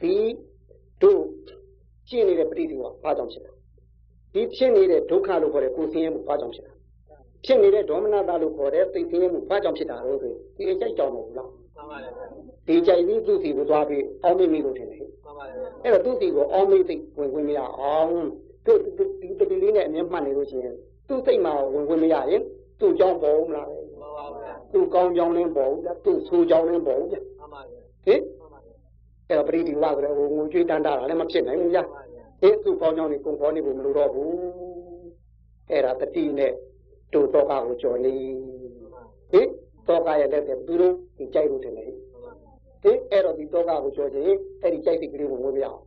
[SPEAKER 1] ဒီတို့ရှင်းနေတဲ့ပဋိသင်္ခါဘာကြောင့်ဖြစ်တာဒီဖြစ်နေတဲ့ဒုက္ခလို့ခေါ်တဲ့ကိုယ်ဆင်းရဲမှုဘာကြောင့်ဖြစ်တာ ဖြစ်နေတဲ့ဒေါမနတာလို့ခေါ်တဲ့သိဆင်းရဲမှုဘာကြောင့်ဖြစ်တာလို့ဆိုဒီအကြိုက်ကြောင့်မဟုတ်ဘူးလား
[SPEAKER 2] မှန်ပါတယ်ဗျာ
[SPEAKER 1] ဒီကြိုက်ပြီးသူ့စီကိုသွားပြီးအောင်းမိမိလို့ထင်တယ်ဟဲ့
[SPEAKER 2] မှန်ပါတယ်ဗျာ
[SPEAKER 1] အဲ့တော့သူ့စီကိုအောင်းမိသိဝင်ဝင်မရအောင်တို့ဒီတတိလေးနဲ့အမြဲမှတ်နေလို့ရှိရင်သူ့စိတ်မှာဝင်ဝင်မရရင်သူ့ကြောင့်ပေါ်ဦးမလား
[SPEAKER 2] မှန်ပါဗျာ
[SPEAKER 1] သူ့ကောင်းကြောင်းလင်းပေါ်ဦးဗျသူ့ဆိုးကြောင်းလင်းပေါ်ဦးဗျ
[SPEAKER 2] မှန်ပါဗျာ
[SPEAKER 1] ဟင်
[SPEAKER 2] မှန်ပါဗျာ
[SPEAKER 1] အဲ့တော့ပရိဒီဝဆိုတဲ့ဟိုငွေကြွေးတန်းတာလည်းမဖြစ်နိုင်ဘူးဗျ
[SPEAKER 2] မှန်ပါဗျာ
[SPEAKER 1] ဟင်သူ့ကောင်းကြောင်းနေကုန်ပေါ်နေဖို့မလိုတော့ဘူးအဲ့ဒါတတိနဲ့ တို့တော့ကကိုကြော်နေဟင်တော့ကရဲ့လက်တဲ့သူတို့ဒီကြိုက်လို့တယ်လေ
[SPEAKER 2] မှန်ပါ
[SPEAKER 1] ဟင်အဲ့တော့ဒီတော့ကကိုကြော်ချင်အဲ့ဒီကြိုက်စိတ်ကလေးကိုဝင်မရအောင်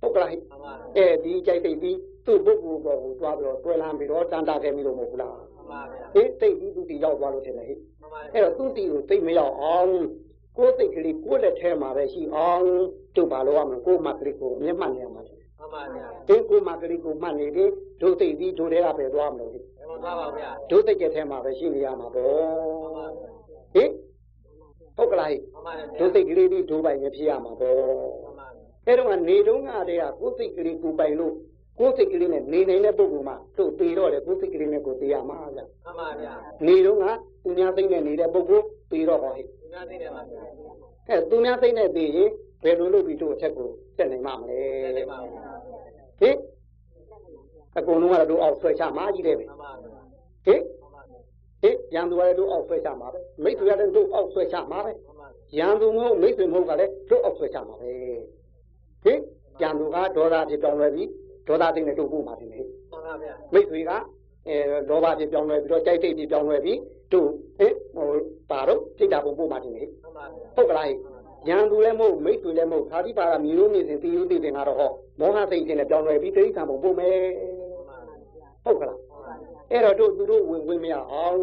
[SPEAKER 1] ဟုတ်ကလားဟိ
[SPEAKER 2] မှန်ပါ
[SPEAKER 1] အဲဒီကြိုက်စိတ်ပြီးသူ့ပုဂ္ဂိုလ်ပေါ်ကိုတွားပြီးတော့တွဲလမ်းပြီးတော့တန်တာခဲ့ပြီလို့မဟုတ်ဘူးလား
[SPEAKER 2] မှန်ပါဗျာ
[SPEAKER 1] ဟင်စိတ်ပြီးသူစီရောက်သွားလို့ထင်တယ်ဟိ
[SPEAKER 2] မှန်ပါ
[SPEAKER 1] အဲ့တော့သူစီကိုစိတ်မရောက်အောင်ကိုယ်စိတ်ကလေးကိုယ့်လက်ထဲမှာပဲရှိအောင်တို့ဘာလို့ရမလဲကိုယ်မှကလေးကိုမျက်မှတ်နေရမှာ
[SPEAKER 2] မှန်ပါဗျာ
[SPEAKER 1] ဒီကိုယ်မှကလေးကိုမှတ်နေတယ်ဒုစိတ်ပြီးဒုတွေကပဲသွားမလို့ဟိ
[SPEAKER 2] ဘယ် မှာသွားပါဗျာ
[SPEAKER 1] ဒုစိတ်ကထဲမှာပဲရှိနေရမှာပေါ့
[SPEAKER 2] မှန်ပါဗျာ
[SPEAKER 1] ဟင်ဟုတ်ကလားဟိ
[SPEAKER 2] မှန်ပါတယ်ဗျာ
[SPEAKER 1] ဒုစိတ်ကလေးပြီးဒုပိုင်ပဲဖြစ်ရမှာပေါ့
[SPEAKER 2] မှန်ပါဗျာ
[SPEAKER 1] အဲ့တော့ကနေတုန်းကတည်းကကိုယ်စိတ်ကလေးကိုပိုင်လို့ကိုယ်စိတ်ကလေးနဲ့နေနိုင်တဲ့ပုဂ္ဂိုလ်မှတို့ပေတော့လေကိုယ်စိတ်ကလေးနဲ့ကိုသိရမှာဗျ
[SPEAKER 2] မှန်ပါဗျာ
[SPEAKER 1] နေတုန်းကသူများစိတ်နဲ့နေတဲ့ပုဂ္ဂိုလ်ပေတော့ဟောဟဲ့
[SPEAKER 2] ဒီနာသိတယ်ပါဗျာ
[SPEAKER 1] အဲသူများစိတ်နဲ့သိရင်ဘယ်လိုလုပ်ပြီးတို့အထက်ကိုတက်နိုင်မှာမလဲ
[SPEAKER 2] သိတယ်ပါဗျာ
[SPEAKER 1] ဟင် အကုန်လုံးကတော့တို့အောက်ဆွဲချမှာကြီးတယ်ပဲ
[SPEAKER 2] မှန်ပါဗျာ
[SPEAKER 1] ဟင်
[SPEAKER 2] မှန်ပါဗျာ
[SPEAKER 1] ဟင်ရန်သူကလည်းတို့အောက်ဆွဲချမှာပဲမိတ်ဆွေကလည်းတို့အောက်ဆွဲချမှာပဲ
[SPEAKER 2] မှန်ပါဗျာ
[SPEAKER 1] ရန်သူမဟုတ်မိတ်ဆွေမဟုတ်ကလည်းတို့အောက်ဆွဲချမှာပဲဟင်ရန်သူကဒေါသဖြစ်ပြောင်းလဲပြီးဒေါသသိနေတို့ပို့မှာတယ်ဟဲ့
[SPEAKER 2] မှန်ပါဗျာ
[SPEAKER 1] မိတ်ဆွေကအဲလောဘဖြစ်ပြောင်းလဲပြီးတော့ကြိုက်တိတ်ဖြစ်ပြောင်းလဲပြီးတို့ဟင်ဟိုပါတော့စိတ်ဓာတ်ပုံပို့မှာတယ်ဟဲ့
[SPEAKER 2] မှန်ပါဗျာ
[SPEAKER 1] ဟုတ်ကလားဟဲ့ရန်သူလည်းမဟုတ်မိတ်ဆွေလည်းမဟုတ်သာတိပါရမျိုးလုံးမြင်စဉ်တည်ယူတည်တင်ကတော့ဟောမောဟစိတ်တင်နဲ့ပြောင်းလဲပြီးတိဋ္ဌာန်ပုံပို့မယ်
[SPEAKER 2] မှန်ပါဗျာ
[SPEAKER 1] ဟုတ်ကလားအဲ့တော့တို့သူတို့ဝင်ဝင်မရအောင်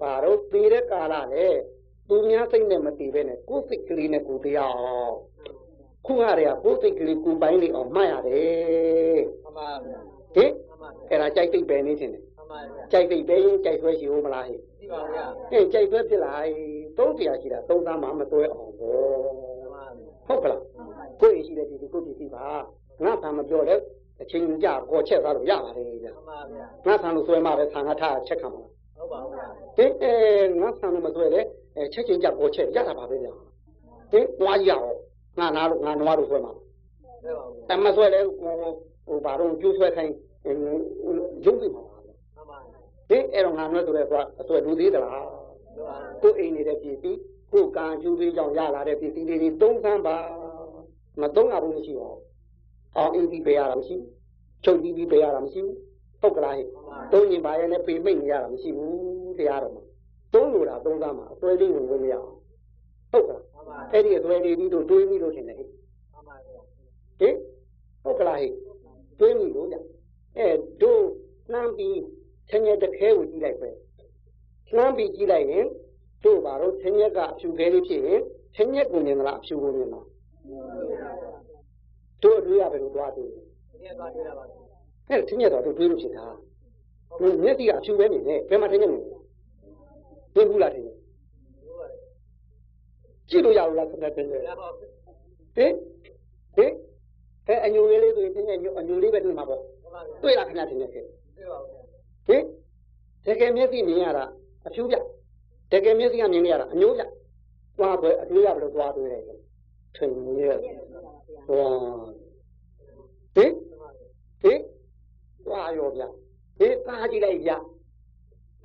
[SPEAKER 1] ပါတော့တည်တဲ့ကာလလေသူများစိတ်နဲ့မတည်ပဲနဲ့ကိုယ်စိတ်ကလေးနဲ့ကိုယ်တရားအောင်ခုရတဲ့ကိုယ်စိတ်ကလေးကိုယ်ပိုင်းလေးအောင်မှတ်ရတယ်
[SPEAKER 2] မှန်ပါဗျာ
[SPEAKER 1] ဟင်
[SPEAKER 2] မှန်ပါဗျာ
[SPEAKER 1] အဲ့ဒါကြိုက်တိတ်ပဲနေခြင်းတယ်
[SPEAKER 2] မှန်ပါဗျာ
[SPEAKER 1] ကြိုက်စိတ်ပဲရင်ကြိုက်ဆွဲရှိဦးမလားဟဲ့
[SPEAKER 2] သိပါဗျာ
[SPEAKER 1] ဟဲ့ကြိုက်ဆွဲဖြစ်လာသုံးတရားရှိတာသုံးသားမှမသွဲအောင်ပေါ့
[SPEAKER 2] မှန်ပါဗျာ
[SPEAKER 1] ဟုတ်ကလားကိုယ်ရှိတဲ့ဒီကိုယ်ဒီပါငါဆံမပြောတဲ့ အချိန်ကြပေါ်ချက်သွားလို့ရပါတယ်ဗျာ
[SPEAKER 2] မှန်ပါဗျာ
[SPEAKER 1] ငါဆံလို့ဆွဲမှပဲဆံငါထားချက်ခံပါ
[SPEAKER 2] ဟုတ်ပါဗျာ
[SPEAKER 1] ဟင်အဲငါဆံလို့မဆွဲလေအဲချက်ချင်းကြပေါ်ချက်ရတာပါပဲဗျာဟင်နွားရအောင်ငါနာလို့ငါနွားလို့ဆွဲမှာ
[SPEAKER 2] သိပါဗျာ
[SPEAKER 1] အမဆွဲလေဟိုဟိုဘာတော့ကျိုးဆွဲခိုင်းရုပ်ပြီပါ
[SPEAKER 2] မှန်ပါ
[SPEAKER 1] ဟင်အဲ့တော့ငါနွဲဆိုတဲ့ကွာအဆွဲလူသေးသလား
[SPEAKER 2] ဗျာ
[SPEAKER 1] ကိုယ်အိမ်နေတဲ့ပြည်စီကိုယ်ကံကျူးသေးကြောင့်ရလာတဲ့ပြည်စီလေးတွေသုံးဆန်းပါမသုံးရဘူးမရှိပါဘူး အောင်အင်းပြီးပေးရတာမရှိဘူးချုပ်ပြီးပြီးပေးရတာမရှိဘူးပုတ်ကလားဟဲ့သုံးရင်ပါရဲ့နဲ့ပေမိတ်နေရတာမရှိဘူးတရားတော်မှာသုံးလို့တာသုံးဆန်းမှာအစွဲလေးဝင်လို့မရအောင်ဟုတ်ကလား
[SPEAKER 2] မှန်ပါ
[SPEAKER 1] အဲ့ဒီအစွဲလေးပြီးတော့တွေးပြီးလို့ထင်တယ်ဟဲ့
[SPEAKER 2] မှန်ပါဗျာ
[SPEAKER 1] ဟင်ဟုတ်ကလားဟဲ့တွေးမိလို့ကြအဲတို့နှမ်းပြီးဆင်းရဲတစ်ခဲကိုကြည့်လိုက်ပဲနှမ်းပြီးကြည့်လိုက်ရင်တို့ဘာလို့ဆင်းရဲကအဖြူခဲလေးဖြစ်ရင်ဆင်းရဲကိုမြင်မလားအဖြူကိုမြင်မလား တို့အတွေးရဘယ်လိုသွားတွေ့လဲ
[SPEAKER 2] ဒီနေ့သွားကြည့်ရပါဗျာ
[SPEAKER 1] အဲ့ဆင်းရဲတော့တို့တွေးလို့ဖြစ်တာမျက်စိကအဖြူပဲနေတယ်ဘယ်မှာဆင်းရဲနေလဲသိဘူးလားထင်တယ်
[SPEAKER 2] ဟုတ်ပါတယ်
[SPEAKER 1] ကြည့်လို့ရလို့လားခင်ဗျာတင်တယ်
[SPEAKER 2] ရပါဗျာ
[SPEAKER 1] ဟင်ဟင်အဲအညိုလေးလေးဆိုရင်ဆင်းရဲအညိုလေးပဲတွေ့မှာပေါ့
[SPEAKER 2] မှန်ပါဗျာ
[SPEAKER 1] တွေ့လားခင်ဗျာတင်တယ်ခဲ့
[SPEAKER 2] သိပါဗျာ
[SPEAKER 1] ဟင်တကယ်မျက်စိမြင်ရတာအဖြူပြတကယ်မျက်စိကမြင်ရတာအညိုးပြသွားပဲအတွေးရဘယ်လိုသွားတွေးလဲ ထင်ရဲ့ဟောဟင်ဟင်သွားရောဗျဟင်သားကြည့်လိုက်ဗျ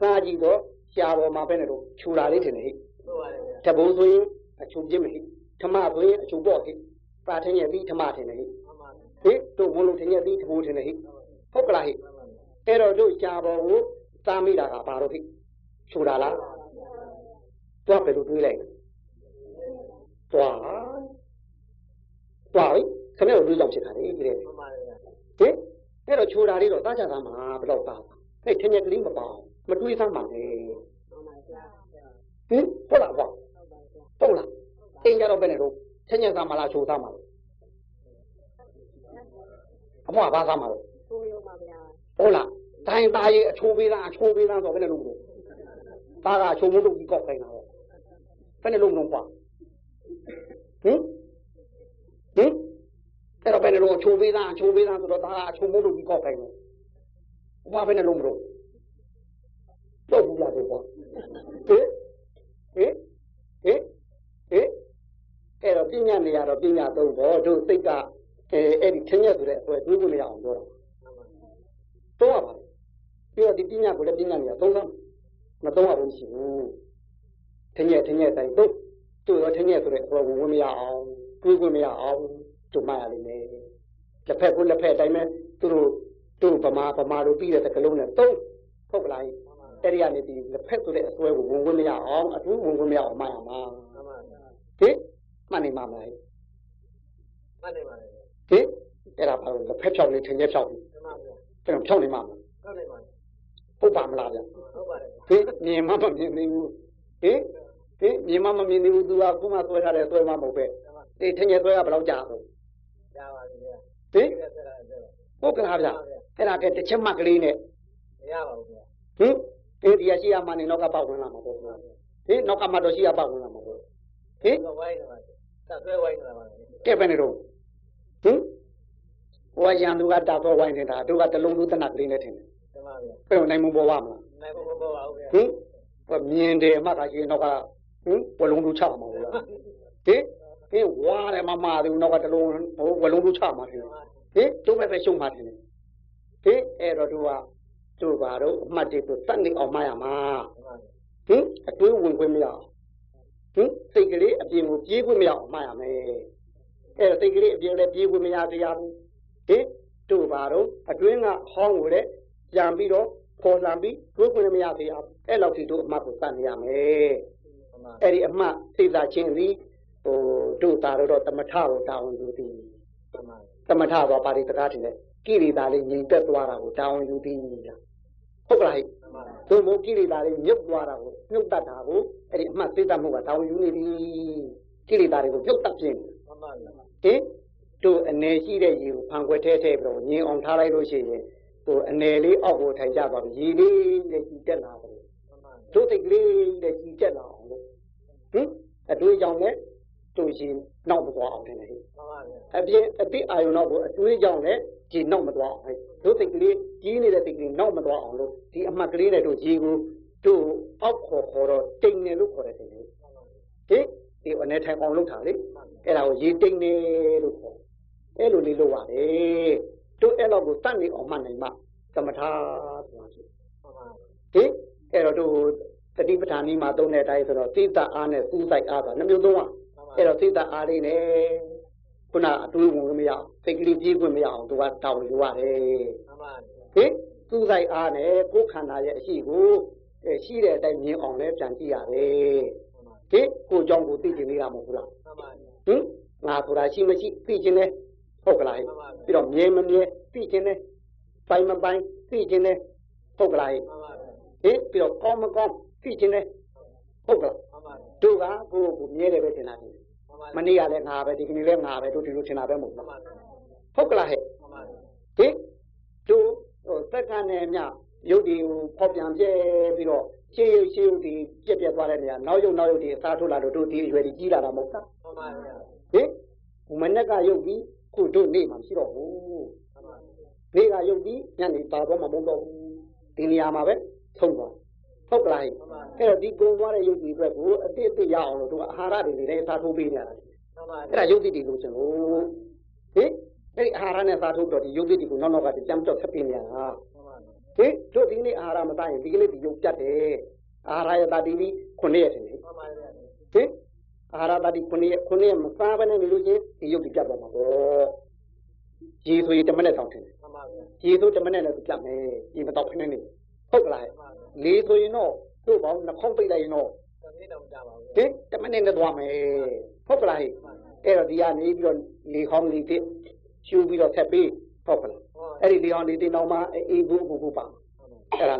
[SPEAKER 1] သားကြည့်တော့ရှားပေါ်မှာပဲနဲ့တော့ခြူလာလေးထင်တယ်ဟိ
[SPEAKER 2] ဟုတ်ပါတယ်ဗျာ
[SPEAKER 1] တဘုံဆိုရင်အခြူပြစ်မဟိဓမ္မဆိုရင်အခြူပေါ့ဟိပါထင်းရဲ့ပြီးဓမ္မထင်တယ်ဟိ
[SPEAKER 2] မှန်ပါဗျာ
[SPEAKER 1] ဟင်တို့ဘုံလုံးထင်းရဲ့ပြီးတဘိုးထင်တယ်ဟိဟုတ်ကလားဟိ
[SPEAKER 2] မှန်ပါဗျာ
[SPEAKER 1] အဲ့တော့တို့ရှားပေါ်ကိုသားမိတာကဘာလို့ဟိခြူလာလားသွားဘယ်လိုတွေးလိုက်လဲသွား သွားပြီခဏတော့တွေးကြောင်ဖြစ်တာလေဒီလေဟင်
[SPEAKER 2] မှန်ပါတယ်ဗျာ
[SPEAKER 1] အဲ့တော့ချိုတာလေးတော့သားကြတာမှာဘယ်တော့ပါအဲ့ထင်းရကလေးမပါအောင်မတွေးသမ်းပါနဲ့ဟဟင်ဟုတ်လားကွာဟုတ်လားအိမ်ကြတော့ဘယ်နဲ့တော့ချင်းချင်းစားမလားချိုးစားမလားအမကဘာစားမလဲ
[SPEAKER 3] ကိုရောပါဗျာ
[SPEAKER 1] ဟုတ်လားတိုင်းသားရေးအချိုးပေးသားအချိုးပေးသားဆိုဘယ်နဲ့လုပ်မလို့သားကအချိုးမလုပ်ပြီးကောက်ခိုင်းတာတော့ဘယ်နဲ့လုပ်မလို့ကွာဟင် ဟင်အဲ့တော့ဘယ်နဲ့လုပ်အချိုးပေးသားအချိုးပေးသားဆိုတော့သားကအချိုးမလုပ်ပြီးကောက်ခိုင်းတယ်ဘာဘယ်နဲ့လုပ်မလို့တော့ဘူးလားတော့ကွာဟင်ဟင်ဟင်ဟင်အဲ့တော့ပညာနေရတော့ပညာသုံးပေါ့တို့စိတ်ကအဲအဲ့ဒီချင်းရက်ဆိုတဲ့အဆွဲတွေးဖို့မရအောင်ပြောတာသုံးရပါလေပြီးတော့ဒီပညာကိုလည်းပညာနေရသုံးစမ်းမသုံးရဘူးရှိဘူးထင်းရဲ့ထင်းရဲ့တိုင်းတို့တို့ရောထင်းရဲ့ဆိုတဲ့ဘောဝင်ဝင်မရအောင် တွေးခွင့်မရအောင်တို့မှရလိမ့်မယ်လက်ဖက်ကိုလက်ဖက်အတိုင်းပဲသူတို့တို့ဗမာဗမာတို့ပြီးတဲ့တကလုံးနဲ့သုံးဟုတ်ကလားအဲ့ဒီကနေဒီလက်ဖက်ဆိုတဲ့အစွဲကိုဝင်ဝင်မရအောင်အထူးဝင်ဝင်မရအောင်မှရမှာ
[SPEAKER 2] မှန်ပါဗျာ
[SPEAKER 1] ဟင်မှန်နေမှာမလား
[SPEAKER 2] မှန်တယ်ပါလေ
[SPEAKER 1] ဟင်အဲ့ဒါဘာလို့လက်ဖက်ဖြောင်းနေထင်းရဲ့ဖြောင်းနေ
[SPEAKER 2] မှန်ပါဗျာ
[SPEAKER 1] အဲ့တော့ဖြောင်းနေမှာမလား
[SPEAKER 2] ဟုတ်တယ်ပါ
[SPEAKER 1] ဟုတ်ပါမလားဗျ
[SPEAKER 2] ဟုတ်ပါတယ်
[SPEAKER 1] ဟင်မြင်မှမမြင်သေးဘူးဟင်ဟင်မြင်မှမမြင်သေးဘူး तू ကခုမှဆွဲထားတယ်ဆွဲမှမဟုတ်ပဲ အေးထင်ရဆွဲကဘယ်တော့ကြာတော့
[SPEAKER 2] ရပါပြီဗျာ
[SPEAKER 1] ဟင်
[SPEAKER 2] ဆက်ဆက်ဆက်
[SPEAKER 1] ဟုတ်ကလားဗျအဲ့ဒါကတစ်ချက်မှတ်ကလေးနဲ့
[SPEAKER 2] မရပါဘူးဗျာ
[SPEAKER 1] ဟင်အေးဒီရရှိရမှနေနောက်ကပေါက်ဝင်လာမှာပေါ့ဟင်နောက်ကမှတော့ရှိရပေါက်ဝင်လာမှာပေါ့ဟင်
[SPEAKER 2] ဝိုင်းနေပါဆက်ဆွဲဝိုင်းနေတာပါ
[SPEAKER 1] ကဲပဲနေတော့ဟင်ဟိုကရန်သူကတာတော့ဝိုင်းနေတာတို့ကတလုံးလုံးတနက်ကလေးနဲ့ထင်တယ်
[SPEAKER 2] တမဗျာ
[SPEAKER 1] ဘယ်လိုနိုင်မပေါ်ပါမလား
[SPEAKER 2] နိုင်ဖို့မပေါ်ပါဘူးဗျာ
[SPEAKER 1] ဟင်ဟိုမြင်တယ်အမှကရှင်နောက်ကဟင်ဝလုံးလူချမှာပေါ့လားဟင် ဟင်ဝါတယ်မမတယ်နောက်ကတလုံးဟိုဝလုံးလူချမှာတယ်ဟင်တို့ပဲပဲရှုံးမှတယ်ဟင်အဲ့တော့တို့ကတို့ပါတော့အမှတ်တွေကိုတတ်နေအောင်မှရမှာဟင်အတွင်းဝင်ခွင့်မရအောင်ဟင်စိတ်ကလေးအပြင်ကိုပြေးခွင့်မရအောင်မှရမယ်အဲ့တော့စိတ်ကလေးအပြင်လည်းပြေးခွင့်မရသေးရဘူးဟင်တို့ပါတော့အတွင်းကဟောင်းကိုလည်းပြန်ပြီးတော့ပေါ်လာပြီးတွေးခွင့်မရသေးရဘူးအဲ့လောက်ထိတို့အမှတ်ကိုတတ်နေရမယ်အဲ့ဒီအမှတ်စိတ်သာချင်းသည် ဟိုတို့သာတော့တမထကိုတာဝန်ယူသည်သမထသွားပါဠိစကားတင်တယ်ကိရိတာလေးငြိမ်သက်သွားတာကိုတောင်းယူသည်လားဟုတ်ကလားဟိသို့မဟုတ်ကိရိတာလေးမြုပ်သွားတာကိုမြုပ်တတ်တာကိုအဲ့ဒီအမှတ်သိတတ်မှုကတောင်းယူနေပြီကိရိတာတွေကိုမြုပ်တတ်ခြင်းဟင်တို့အနေရှိတဲ့ရေကိုဖန်ခွဲထဲထဲပြီးတော့ငြိမ်အောင်ထားလိုက်လို့ရှိရင်ဟိုအနေလေးအောက်ကိုထိုင်ကြသွားပြီရေလေးနဲ့ကြည်တက်လာတယ်တို့စိတ်ကလေးနဲ့ကြည်တက်လာအောင်လို့ဟင်အတွေ့အကြောင်းနဲ့ တို့ရှင်နောက်မသွားအောင်တယ်ဟဲ့အပြင်အတိအာယုံတော့ကိုအတွေးကြောင့်လည်းဒီနောက်မသွားအောင်ဟဲ့တို့စိတ်ကလေးကြီးနေတဲ့စိတ်ကလေးနောက်မသွားအောင်လို့ဒီအမှတ်ကလေးနဲ့တို့ကြီးကိုတို့အောက်ခေါ်ခေါ်တော့တိမ်နေလို့ခေါ်တယ်တင်လေဟင်ဒီအနေထိုင်အောင်လုပ်တာလေအဲ့ဒါကိုရေတိမ်နေလို့ခေါ်အဲ့လိုလေးလုပ်ရတယ်တို့အဲ့လောက်ကိုတတ်နေအောင်မှတ်နိုင်မှသမထဆိုတာရှိဟင်အဲ့တော့တို့တတိပဋ္ဌာန်ကြီးမှာသုံးတဲ့အတိုင်းဆိုတော့သိတအားနဲ့စူးစိုက်အားဆိုတာနှမျိုးသုံးပါ အဲ့တော့သိတအားလေးနဲ့ခုနအတွေးဝင်မရအောင်စိတ်ကလေးပြေးခွင့်မရအောင်သူကတောင်းယူရတယ်ဟင်သူ့ဆိုင်အားနဲ့ကိုယ်ခန္ဓာရဲ့အရှိကိုအဲရှိတဲ့အတိုင်းမြင်အောင်လည်းပြန်ကြည့်ရတယ်ဟင်ကိုယ်ကြောင့်ကိုသိကျင်နေတာမဟုတ်ဘူးလားဟင်ငါဆိုတာရှိမရှိသိကျင်တယ်ဟုတ်ကလားဟဲ့ပြီးတော့မြင်မမြင်သိကျင်တယ်ပိုင်မပိုင်သိကျင်တယ်ဟုတ်ကလားဟဲ့ဟင်ပြီးတော့ကောင်းမကောင်းသိကျင်တယ် ဟုတ်ကလားတို့ကကိုယ့်ကိုမြဲတယ်ပဲထင်တာထင်တယ်မနေ့ကလည်းငါပဲဒီကနေ့လည်းငါပဲတို့ဒီလိုထင်တာပဲမဟုတ်လားဟုတ်ကလားဟဲ့ဟင်တို့ဟိုသက်ကနဲ့ညရုပ်ဒီကိုဖောက်ပြန်ပြဲပြီးတော့ရှေးရုပ်ရှေးရုပ်ဒီပြက်ပြက်သွားတဲ့နေရာနောက်ရုပ်နောက်ရုပ်ဒီအစားထုတ်လာတော့တို့ဒီအရွယ်ဒီကြီးလာတာမဟုတ်လားဟင်မနေ့ကရုပ်ဒီခုတို့နေ့မှမရှိတော့ဘူးနေ့ကရုပ်ဒီညနေပါတော့မှမဟုတ်တော့ဘူးဒီနေရာမှာပဲဆုံးသွား ဟုတ်ကလားဟဲ့အဲ့တော့ဒီကုံသွားတဲ့ရုပ်ဒီအတွက်ကိုအတိအတိရအောင်လို့တို့အာဟာရတွေလည်းအစားထိုးပေးနေရတယ်အဲ့ဒါယုတ်တိတိလို့ကျွန်တော်ဟင်အဲ့ဒီအာဟာရနဲ့သာထုတ်တော့ဒီယုတ်တိတိကိုနောက်နောက်ကကြမ်းကြောက်ဆက်ပြနေရတာဟင်တို့ဒီနေ့အာဟာရမသားရင်ဒီကနေ့ဒီယုတ်ပြတ်တယ်အာဟာရယတာဒီပြီးခုနှစ်ရက်တယ်ဟင်အာဟာရတာဒီခုနှစ်ရက်ခုနှစ်ရက်မစားဘဲနဲ့နေလို့ချင်းဒီယုတ်တိပြတ်သွားမှာပေါ့ရေဆိုရင်တမနဲ့တောင်းတယ်ရေဆိုတမနဲ့လည်းပြတ်မယ်ရေမတော့ခနဲ့နေ ဟုတ်ကလားလေဆိုရင်တော့တို့ဘောင်းနှခေါင်းပိတ်လိုက်ရင်တော့ဟင်တမနဲ့နဲ့သွားမယ်ဟုတ်ကလားဟဲ့အဲ့တော့ဒီကနေပြီးတော့လေခေါင်းလေးတစ်ရှူပြီးတော့ဆက်ပြီးဟုတ်ကလားအဲ့ဒီလေခေါင်းလေးတစ်နောက်မှအေးဘူးဘူးဘူးပါအဲ့ဒါ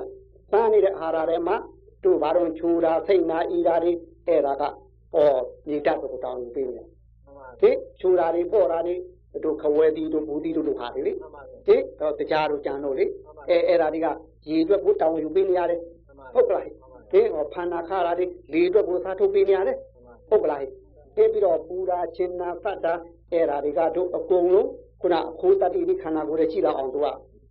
[SPEAKER 1] စားနေတဲ့အာဟာရထဲမှာတို့ဘာတော့ချိုးတာစိတ်နာဤတာတွေအဲ့ဒါကဟောမြေတတ်ကိုတောင်းယူပေးနေတယ်
[SPEAKER 2] မှန်ပါ
[SPEAKER 1] ဟင်ချိုးတာတွေပေါ့တာတွေတို့ခဝဲတီတို့ဘူးတီတို့တို့ဟာတွေလေ
[SPEAKER 2] မှန်ပါ
[SPEAKER 1] ဟင်တော့တရားတို့ကြံတို့လေအဲအဲ့ဒါတွေက ရေအတွက်ကိုတောင်းယူပေးနေရတယ်
[SPEAKER 2] မှန်ပါ
[SPEAKER 1] ဟုတ်ကလားဟင်ဟောဖန္နာခါတာတွေလေအတွက်ကိုစားထုတ်ပေးနေရတယ်ဟုတ်ကလားဟင်ပြီးတော့ပူတာချင်းနာဖတ်တာအဲ့ဒါတွေကတို့အကုန်လုံးခုနအခိုးတတိဒီခန္ဓာကိုယ်ရဲ့ရှိလောက်အောင်တို့က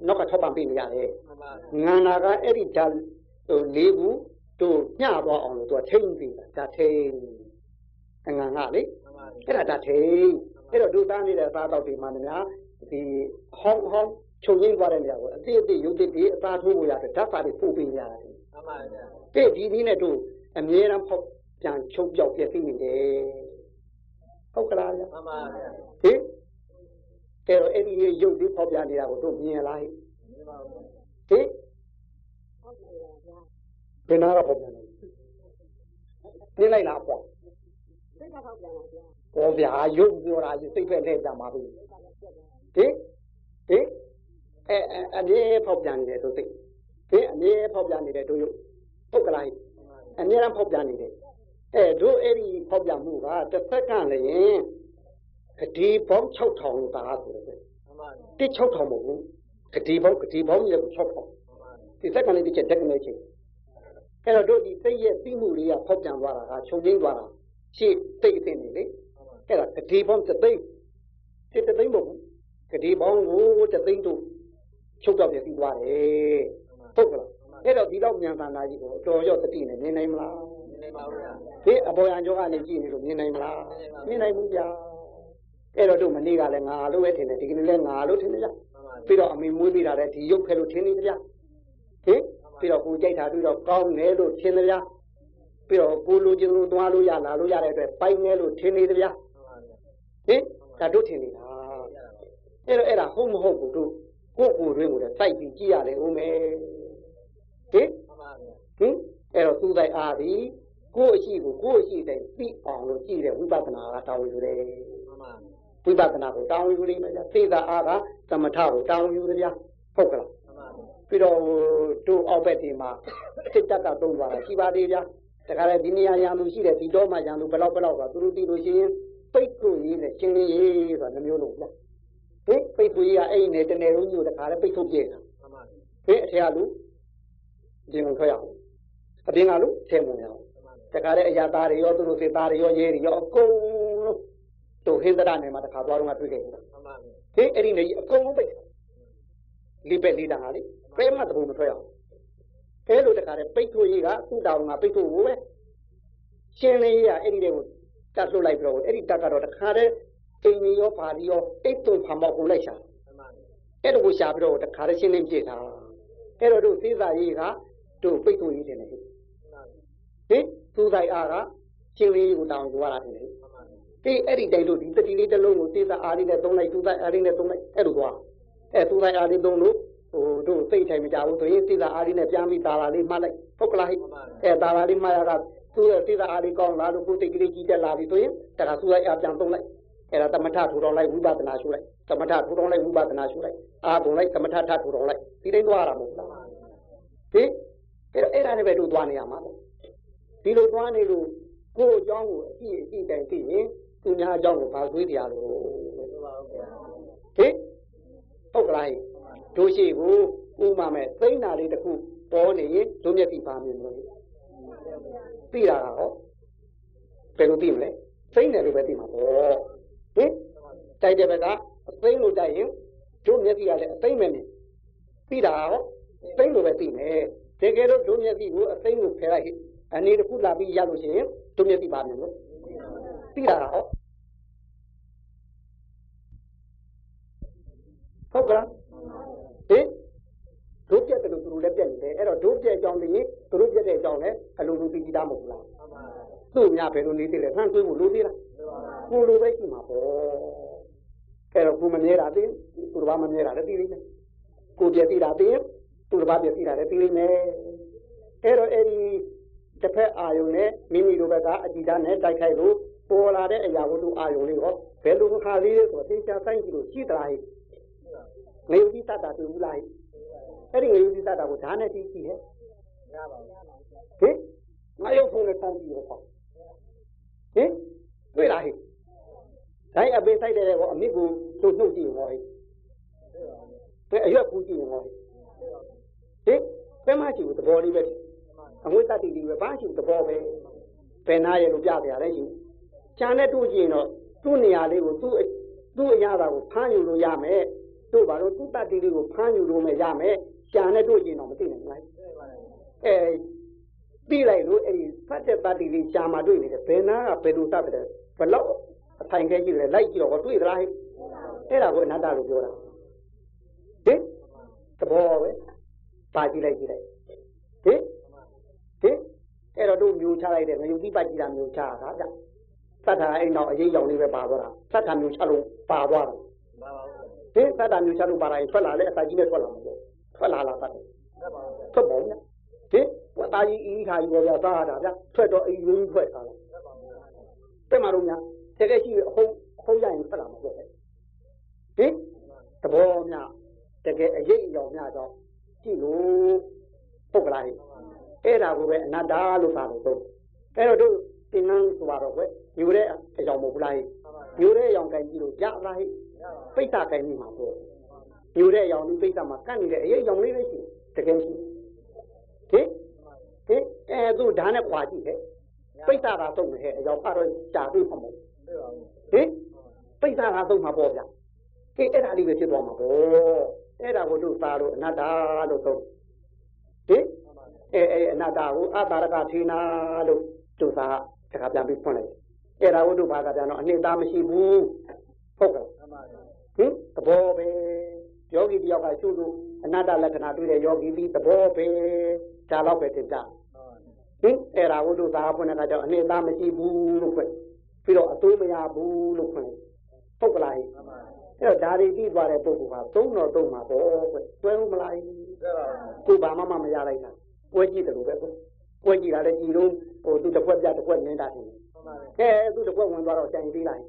[SPEAKER 1] နောက်ကထောက်ပံ့ပေးနေရတယ်
[SPEAKER 2] မှန်ပါ
[SPEAKER 1] ငန္နာကအဲ့ဒီဓာတ်ဟိုလေးခုတို့ညှသွားအောင်လို့သူကထိမ့်ပြီးတာဒါထိမ့်အငန်ကလေ
[SPEAKER 2] မှန်ပါ
[SPEAKER 1] အဲ့ဒါဒါထိမ့်အဲ့တော့ဒုသားနေတဲ့အသားတော့ဒီမှာများဒီဟောင်းဟောင်း ချုပ်ရင်းသွားတဲ့နေရာကိုအတိအတိရုပ်တိတိအသားထိုးဖို့ရတယ်ဓာတ်ပါတွေပို့ပေးရတယ်
[SPEAKER 2] မှန်ပါဗျာ
[SPEAKER 1] တဲ့ဒီနည်းနဲ့တို့အမြဲတမ်းဖောက်ပြန်ချုပ်ပြောက်ပြည့်သိနေတယ်ဟုတ်ကလားဗျ
[SPEAKER 2] မှန်ပါဗျာ
[SPEAKER 1] ဟင်အဲ့တော့အဲ့ဒီရုပ်လေးဖောက်ပြန်နေတာကိုတို့မြင်လားဟင်
[SPEAKER 2] မှန်ပါဗျာ
[SPEAKER 1] ဟင်ဘယ်နာကဖောက်ပြန်လဲမြင်လိုက်လားပေါ့
[SPEAKER 3] စိတ်ကထောက်ပြန်လာပြန်
[SPEAKER 1] ဘောဗျာရုပ်ပြောတာကြီးစိတ်ဖက်လှည့်ကြမှာပြီဟင်ဟင် အဲအဲအမြဲဖောက်ပြန်နေတယ်တို့စိတ်ဟင်အမြဲဖောက်ပြန်နေတယ်တို့ရုပ်ဟုတ်ကလားဟင်အမြဲတမ်းဖောက်ပြန်နေတယ်အဲတို့အဲ့ဒီဖောက်ပြန်မှုကတစ်သက်ကလည်းဂတိပေါင်း6000လို့သာဆိုတယ်
[SPEAKER 2] မှန်ပါ
[SPEAKER 1] တစ်6000မဟုတ်ဘူးဂတိပေါင်းဂတိပေါင်းရဲ့6000ဒီသက်ကလည်းတစ်ချက်တက်ကနေချင်းအဲ့တော့တို့ဒီစိတ်ရဲ့ပြီးမှုလေးကဖောက်ပြန်သွားတာကချုပ်ငိမ့်သွားတာရှေ့စိတ်အသိနေလေအဲ့ဒါဂတိပေါင်းတစ်သိန်းတစ်သိန်းမဟုတ်ဘူးဂတိပေါင်းကိုတစ်သိန်းတို့ ချုပ်တော့ပြပြီးသွားတယ်ဟုတ်ကလားအဲ့တော့ဒီတော့မြန်သန္တာကြီးကိုအတော်ရော့တတိနဲ့မြင်နိုင်မလား
[SPEAKER 2] နေပါဗျာ
[SPEAKER 1] ဒီအပေါ်ရန်ကျောကနေကြည့်နေလို့မြင်နိုင်မလားမြင်နိုင်ဘူးဗျာအဲ့တော့တို့မနေ့ကလည်းငါလို့ပဲထင်တယ်ဒီကနေ့လည်းငါလို့ထင်တယ်ဗျာ
[SPEAKER 2] မှန်ပါ
[SPEAKER 1] ပြီးတော့အမေမွေးပြီးတာလည်းဒီရုပ်ခဲလို့ထင်နေကြဗျာဟင်ပြီးတော့ကိုကြိုက်တာတွေ့တော့ကောင်းတယ်လို့ထင်တယ်ဗျာပြီးတော့ကိုလိုချင်လို့သွားလို့ရလာလို့ရတဲ့အတွက်ပိုင်နေလို့ထင်နေတယ်ဗျာ
[SPEAKER 2] မှန်ပါဗျာ
[SPEAKER 1] ဟင်ဒါတို့ထင်နေတာအဲ့တော့အဲ့ဒါဟုတ်မဟုတ်ဘူးတို့ ကိုယ့်ကိုယ်တွင်းကိုလည်းစိုက်ပြီးကြည့်ရတယ်ဦးမယ်ဟင်
[SPEAKER 2] မှန်ပါဗျာ
[SPEAKER 1] ဟင်အဲ့တော့သူ့တိုက်အားဒီကိုယ့်အရှိကိုကိုယ့်အရှိတိုင်းသိအောင်လို့ကြည့်တဲ့ဝိပဿနာကတောင်းယူတယ်
[SPEAKER 2] မှန်ပါ
[SPEAKER 1] ဝိပဿနာကိုတောင်းယူနေမယ်ဗျာသိတာအားကသမထကိုတောင်းယူတယ်ဗျာဟုတ်ကလား
[SPEAKER 2] မှန်ပါ
[SPEAKER 1] ပြီးတော့တို့အောက်ဘက်ဒီမှာစစ်တပ်ကသုံးသွားတာရှိပါသေးဗျာတခါလေဒီနေရာရံလူရှိတယ်ဒီတော့မှရံလူဘယ်လောက်ဘယ်လောက်ကသူတို့တီလို့ရှိရင်ပိတ်ကိုရေးနဲ့ချင်းလေးရေးဆိုတာနှမျိုးလုံးဗျာ ဟင်ပိတ်ကိုရေးကအဲ့ဒီနဲ့တနယ်လုံးကြီးကိုတခါလေပိတ်ထုတ်ပြဲတာ
[SPEAKER 2] မှန်ပါ
[SPEAKER 1] ဟင်အထက်ကလူဒီငုံထွက်ရအောင်အပြင်ကလူထဲမဝင်ရအောင်တခါလေအရာသားတွေရောသူတို့စစ်သားတွေရောရဲတွေရောအကုန်လုံးတို့ဟင်္ဒရနယ်မှာတခါသွားတော့မှတွေ့ခဲ့ဘူး
[SPEAKER 2] မှန်ပါ
[SPEAKER 1] ဟင်အဲ့ဒီနေကြီးအကုန်လုံးပိတ်လိပက်လေးတာဟာလေဘယ်မှတဘုံမထွက်ရအောင်အဲလိုတခါလေပိတ်ထိုးကြီးကသူ့တောင်ကပိတ်ထိုးကိုပဲရှင်းလေးကအဲ့ဒီတွေကိုတတ်လို့လိုက်ပြီးတော့အဲ့ဒီတက်ကတော့တခါလေ အိမ်ကြီးရောပါလီရောအိတ်သွန်ဖာမောက်ကိုလိုက်ရှာ
[SPEAKER 2] မှန်ပါ
[SPEAKER 1] အဲ့ဒါကိုရှာပြီးတော့တခါလေရှင်းလင်းပြစ်တာအဲ့တော့တို့သေးစာရေးကတို့ပိတ်ထိုးကြီးတယ်လေဟင်သူ့ဆိုင်အားကရှင်းလေးကိုတောင်းကြွားတာတယ်လေဒီအဲ့ဒီတိုင်တို့ဒီတတိလေးတစ်လုံးကိုသေးစာအားလေးနဲ့သုံးလိုက်သူ့ဆိုင်အားလေးနဲ့သုံးလိုက်အဲ့လိုသွားအဲသူတိုင်းအားလေးသုံးလို့ဟိုတို့သိထိုင်မကြဘူးဆိုရင်သိတာအားလေးနဲ့ပြန်ပြီးတာလာလေးမှတ်လိုက်ဟုတ်ကလားဟိအဲတာလာလေးမှတ်ရတာသူရဲ့သိတာအားလေးကောင်းလာလို့ကိုယ်သိကလေးကြီးတက်လာပြီဆိုရင်တခါသူတိုင်းအားပြန်သုံးလိုက် အဲဒါသမထထူတော်လိုက်ဝိပဿနာရှုလိုက်သမထထူတော်လိုက်ဝိပဿနာရှုလိုက်အာဘုံလိုက်သမထထထူတော်လိုက်ဒီတိုင်းသွားရမှာမဟုတ်လားဟင်အဲအဲ့ဒါနဲ့ပဲတို့သွားနေရမှာပေါ့ဒီလိုသွားနေလို့ကိုယ်အကြောင်းကိုအကြည့်အကြည့်တိုင်သိရင်သူများအကြောင်းကိုဘာတွေးတရားလို့
[SPEAKER 2] မှန်ပါဗျာ
[SPEAKER 1] ဟင်ဟုတ်ကလားဟင်တို့ရှိကိုဥမာမဲ့သိမ့်နာလေးတစ်ခုပေါ်နေရင်တို့မျက်စိပါမြင်လို့သိတာကဟောဘယ်လိုသိမလဲသိမ့်တယ်လို့ပဲသိမှာပေါ့ ဟင်တိုက်တဲ့ဘက်ကအသိမ့်လို့တိုက်ရင်တို့မျက်စိကလည်းအသိမ့်မယ်နေသိတာဟောသိမ့်လို့ပဲသိမယ်တကယ်လို့တို့မျက်စိကိုအသိမ့်လို့ဖယ်လိုက်အနေတစ်ခုလာပြီးရလို့ရှိရင်တို့မျက်စိပါမြင်လို့သိတာဟောဟုတ်ကလားဟင်တို့ပြက်တယ်လို့သူတို့လည်းပြက်နေတယ်အဲ့တော့တို့ပြက်ကြောင်းလေးသူတို့ပြက်တဲ့အကြောင်းလည်းအလိုလိုသိကြည့်တာမဟုတ်လား သူ့များဘယ်လိုနေသေးလဲနှမ်းတွေးဖို့လိုသေးလားကိုလိုပဲရှိမှာပေါ့အဲ့တော့ကိုမမြဲတာသိသူတစ်ပါးမမြဲတာလည်းသိလိမ့်မယ်ကိုပြက်သိတာသိသူတစ်ပါးပြက်သိတာလည်းသိလိမ့်မယ်အဲ့တော့အဲ့ဒီတစ်ဖက်အာယုံနဲ့မိမိတို့ဘက်ကအကြည်ဓာတ်နဲ့တိုက်ခိုက်လို့ပေါ်လာတဲ့အရာဝတ္ထုအာယုံလေးဟောဘယ်လိုခါလေးလဲဆိုတော့သင်္ချာဆိုင်ကြည့်လို့ရှိသလားဟဲ့ငရုတ်တိတ္တာတွေ့ဘူးလားအဲ့ဒီငရုတ်တိတ္တာကိုဓာတ်နဲ့ကြည့်ကြည့်ဟဲ့
[SPEAKER 2] ရပါဘူး
[SPEAKER 1] ဟင်ငါရုပ်ဖုံးနဲ့တောင်းပြီးတော့ပေါ့ ဟင်တွေ့လားဟဲ့တိုင်းအပင်ဆိုင်တဲ့ကောအမြစ်ကိုသူ့နှုတ်ကြည့်ရောဟဲ့ဘယ်အရွက်ကူးကြည့်ရောဟဲ့ဟင်ဘယ်မှကြည့်ဘူးသဘောလေးပဲအငွေတတိလေးပဲဘာရှိသဘောပဲဘယ်နာရဲ့လို့ပြပြရတယ်ရှိချမ်းနဲ့တို့ကြည့်ရင်တော့သူ့နေရာလေးကိုသူ့သူ့အရာကိုဖမ်းယူလို့ရမယ်တို့ဘာလို့သူ့တတိလေးကိုဖမ်းယူလို့မရမယ်ချမ်းနဲ့တို့ကြည့်တော့မသိနိုင်ဘူးလားအဲ ပြီးလိုက်လို့အဲ့ဒီဖတ်တဲ့တတိလေးရှားမှတွေ့နေတယ်ဘယ်နာကဘယ်လိုသတ်တယ်ဘလောက်အထိုင်ခဲရှိတယ်လိုက်ကြည့်တော့တွေ့သလားဟဲ့အဲ့ဒါကိုအနတ္တလို့ပြောတာဟင်သဘောပဲပါကြည့်လိုက်ကြည့်လိုက်ဟင်ဟင်အဲ့တော့တို့မျိုးချလိုက်တယ်ငရုတ်တိပတ်ကြည့်တာမျိုးချတာဗျသတ်တာအဲ့တော့အရေးရောင်လေးပဲပါသွားတာသတ်တာမျိုးချလို့ပါသွားတာ
[SPEAKER 2] မှန်ပါဗျာ
[SPEAKER 1] ဟင်သတ်တာမျိုးချလို့ပါလာရင်ထွက်လာလေအစာကြီးနဲ့ထွက်လာမှာပေါ့ထွက်လာလားသတ်တယ်
[SPEAKER 2] မှန်ပါဗျာ
[SPEAKER 1] ထွက်ပါဦးဗျဟင် ဝတ်သားကြီးအီးခါကြီးပေါ်ပြသားတာဗျထွက်တော့အီးရင်းထွက်တာလား
[SPEAKER 2] မှန်ပါဗျာ
[SPEAKER 1] တဲ့မှာတော့များတကယ်ရှိအဟုတ်အဟုတ်ရရင်ထွက်လာမှာပေါ့ဟင်သဘောများတကယ်အရေးအယောင်များတော့ကြည့်လို့ဟုတ်ကလားဟဲ့အဲ့ဒါကိုပဲအနတ္တလို့သာလို့သုံးအဲ့တော့တို့သင်္ကန်းဆိုတော့ကွယူတဲ့အကြောင်မဟုတ်ဘူးလားဟဲ့ယူတဲ့အကြောင်ကန်ကြည့်လို့ရလားဟဲ့ပိဋကကန်ကြီးမှာပေါ့ယူတဲ့အကြောင်ဒီပိဋကမှာကန့်နေတဲ့အရေးအကြောင်လေးလေးရှိတကယ်ရှိဟင်ဟ င်အဲသူဓာတ်နဲ့ခွာကြည့်ဟဲ့ပိဋကသာသုံးတယ်ဟဲ့အကြောင်ကတော့ကြာပြီမှာမဟုတ်
[SPEAKER 2] တွေ့ပါဘူး
[SPEAKER 1] ဟင်ပိဋကသာသုံးမှာပေါ့ဗျကဲအဲ့ဒါလေးပဲဖြစ်သွားမှာပေါ့အဲ့ဒါကိုတို့သာလို့အနတ္တလို့သုံးဟင်အဲအဲအနတ္တကိုအတာရကထေနာလို့တို့သာတခါပြန်ပြီးဖွင့်လိုက်အဲ့ဒါကိုတို့ဘာသာပြန်တော့အနှစ်သားမရှိဘူးဟုတ်ကဲ့
[SPEAKER 2] မှန်ပါဗျာ
[SPEAKER 1] ဟင်သဘောပဲယောဂီတယောက်ကရှုလို့အနတ္တလက္ခဏာတွေ့တဲ့ယောဂီပြီးသဘောပဲဒါတော့ပဲသင်ကြ ဟင်အဲ့ဒါကိုတို့သာဖွင့်တဲ့အခါကျတော့အနှစ်သားမရှိဘူးလို့ဖွင့်ပြီးတော့အသွေးမရဘူးလို့ဖွင့်ဟုတ်ကလားဟင်
[SPEAKER 2] မှန်ပါဗျာ
[SPEAKER 1] အဲ့တော့ဒါတွေပြီးသွားတဲ့ပုဂ္ဂိုလ်ဟာသုံးတော်သုံးမှာပေါ့ကွတွဲဦးမလား
[SPEAKER 2] တွေ့ပါဘူး
[SPEAKER 1] ကိုဘာမှမရလိုက်တာပွဲကြည့်တယ်လို့ပဲကွပွဲကြည့်တာလည်းကြည်လို့ဟိုသူတစ်ခွက်ပြတစ်ခွက်နေတာတယ်
[SPEAKER 2] မှန်ပါဗျာ
[SPEAKER 1] ကဲသူတစ်ခွက်ဝင်သွားတော့ကြံသေးလိုက်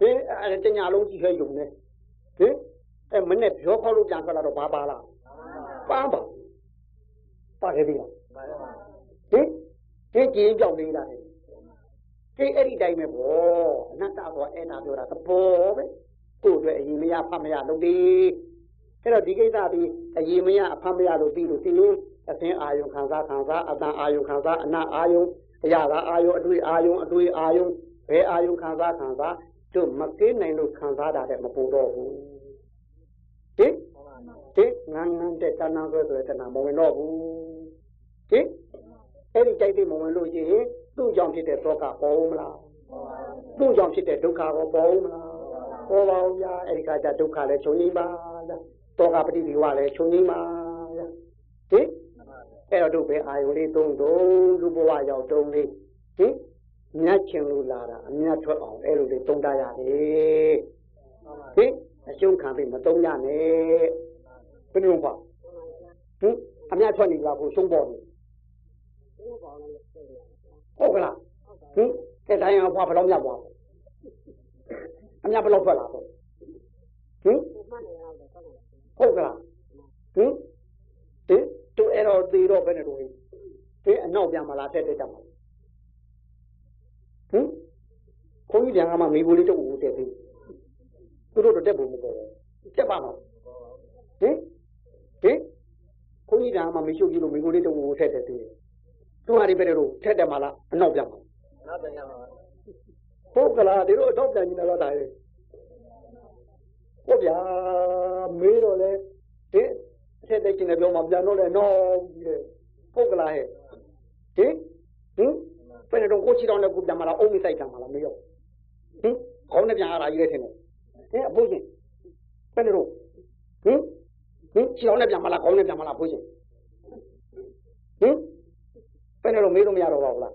[SPEAKER 1] ဟင်အဲ့တညာလုံးကြည့်ခဲယုံနေဟင်အဲ့မနဲ့ပြောခေါ်လို့ပြန်ထွက်လာတော့ဘာပါလားပန်းပါပါခဲ့ပြီလား
[SPEAKER 2] မှန်ပါဗျာ
[SPEAKER 1] ဟင်ဒီကြည်ပြောင်းနေတာလေဒီအဲ့ဒီတိုင်းပဲဗောအနတ္တဆိုအဲ့ဒါပြောတာသဘောပဲကိုယ့်အတွက်အရင်မရဖတ်မရလုပ်ဒီအဲ့တော့ဒီကိစ္စဒီအရင်မရအဖတ်မရလို့ပြီးလို့ဒီလိုအသင်အာယုံခံစားခံစားအတန်အာယုံခံစားအနတ်အာယုံအရာသာအာယုံအတွေ့အာယုံအတွေ့အာယုံဘယ်အာယုံခံစားခံစားတို့မကင်းနိုင်လို့ခံစားတာတဲ့မပူတော့ဘူးဟင်ဟင်ငန်းငန်းတဲ့တဏှာဆိုဆိုတဲ့တဏှာမဝင်တော့ဘူးဟင် အဲ့ဒီကြိုက်တဲ့မဝင်လို့ရှိရင်သူ့ကြောင့်ဖြစ်တဲ့ဒုက္ခပေါ်ဦးမလားသူ့ကြောင့်ဖြစ်တဲ့ဒုက္ခကိုပေါ်ဦးမလားပေါ်ပါဦးဗျာအဲ့ဒီကကြဒုက္ခလည်းချုပ်ငိမ့်ပါလားဒုက္ခပฏิဒီဝလည်းချုပ်ငိမ့်ပါဗျာဟင်အဲ့တော့တို့ပဲအာယုလေးသုံးသုံးလူဘဝရောက်တုံးလေးဟင်မြတ်ချင်လို့လာတာအမြတ်ထွက်အောင်အဲ့လိုလေးသုံးတတ်ရတယ်ဟင်အရှုံးခံပြီးမသုံးရနဲ့ဘယ်လိုပါဟင်အမြတ်ထွက်နေကြဖို့ရှုံးပေါ်နေ
[SPEAKER 3] ဘယ်ပေါ်လဲသိတယ်
[SPEAKER 1] ဟုတ်ကလားဟင်ကဲတိုင်းအောင်ဘွားဘယ်လောက်မြတ်ဘွားအမြတ်ဘယ်လောက်ထွက်လာတော့ဟင်
[SPEAKER 3] ကိုမှတ်နေတော့တော့ဟုတ်တယ်
[SPEAKER 1] ဟုတ်ကလားဟင်ဟင်တူအဲ့တော့သေးတော့ဘယ်နဲ့တော့ဟင်ဒီအနောက်ပြန်မလားဆက်တက်ကြမှာဟင်ခွန်ကြီးပြန်ကမှမိဘူးလေးတော့ဦးတက်သေးသူတို့တော့တက်ဖို့မပေါ်ဘူးတက်ပါမှာဟင်ဟင်ခွန်ကြီးပြန်ကမှမရှိဘူးလို့မိဘူးလေးတော့ဦးထက်တက်သေး သူဟာဒီဘယ်လိုထက်တယ်မလားအနောက်ပြန်မှာ
[SPEAKER 2] နောက်ပြန်ရမှာ
[SPEAKER 1] ဟုတ်ကလားဒီလိုအတော့ပြန်နေလားတာရဲ့ဟုတ်ဗျာမေးတော့လေဒီအထက်တက်ချင်းလည်းပြောမှပြန်တော့လေနော်ကြီးလေဟုတ်ကလားဟဲ့ဟင်ဟင်ဘယ်နဲ့တော့ကိုချီတောင်းတဲ့ကိုပြန်မလားအုံးမိဆိုင်ပြန်မလားမေးရောဟင်ခေါင်းနဲ့ပြန်ရတာကြီးလေထင်တယ်ဟင်အဖိုးရှင်ဘယ်နဲ့တော့ဟင်ဟင်ချီတောင်းနဲ့ပြန်မလားခေါင်းနဲ့ပြန်မလားဖိုးရှင်ဟင်ဘ ယ်နဲ့တော့မေးလို့မရတော့ပါဘူးလား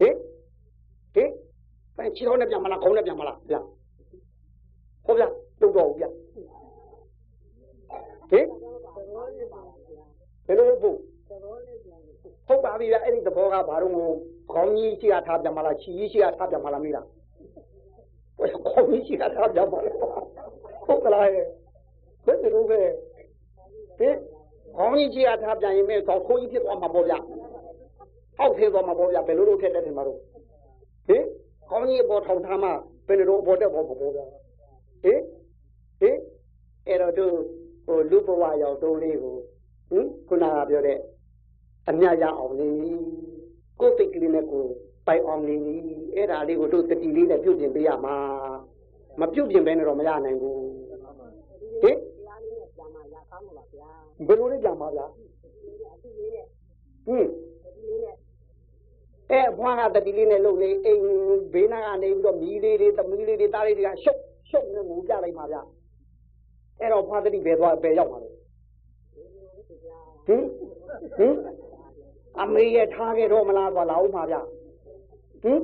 [SPEAKER 1] ဟင်ဟင်ဘယ်ချီတော့နဲ့ပြန်မလားခေါင်းနဲ့ပြန်မလားဗျာဟုတ်ဗျာတုံတော့ဘူးဗျာဟင်
[SPEAKER 3] သဘောလေးပါဗျာ
[SPEAKER 1] ဘယ်လိုဖို့
[SPEAKER 3] သဘောလေးပြန်လို့
[SPEAKER 1] ဟုတ်ပါပြီဗျာအဲ့ဒီသဘောကဘာလို့ကိုခေါင်းကြီးရှိရထားပြန်မလားခြီကြီးရှိရထားပြန်မလားမိလားဟိုခေါင်းကြီးရှိရထားပြန်မလားဟုတ်ကလားဘယ်လိုပဲဟင်ခေါင်းကြီးရှိရထားပြန်ရင်မဲ့ခေါင်းခိုးကြီးဖြစ်သွားမှာပေါ့ဗျာဟ အောက်ထင်းသွားမှာပေါ့ဗျာဘယ်လိုလုပ်ထက်တဲ့ထင်မှာတော့ဟင်ကောင်းကြီးအပေါ်ထောင်ထားမှဘယ်လိုတော့အပေါ်တက်ပေါ်ပေါ့ဗျာဟင်ဟင်အဲ့တော့သူဟိုလူဘဝရောက်တုံးလေးကိုဟင်ခုနကပြောတဲ့အမြရအောင်နေကိုယ်စိတ်ကလေးနဲ့ကိုပိုင်အောင်နေအဲ့ဒါလေးကိုတို့တတိလေးနဲ့ပြုတ်ပြင်ပေးရမှာမပြုတ်ပြင်ဘဲနဲ့တော့မရနိုင်ဘူးဟင်
[SPEAKER 3] တရားလေးနဲ့ပြန်มาရကောင်းမှာဗျာ
[SPEAKER 1] ဘယ်လိုလဲကြမှာဗျာ
[SPEAKER 3] အတူလေးနဲ့
[SPEAKER 1] ဟင်
[SPEAKER 3] ဒီလေးနဲ့
[SPEAKER 1] အဲဘွားကတတိလေးနဲ့လှုပ်လေအိမ်ဘေးနားကနေပြီးတော့မီးလေးတွေသမီးလေးတွေတားလေးတွေကရှုပ်ရှုပ်နေငူပြလိုက်ပါဗျအဲ့တော့ဘွားတတိပဲသွားပဲရောက်ပါလေဟင်ဟင်အမေရထားခဲ့တော့မလားကွာလာဦးမှာဗျဟင်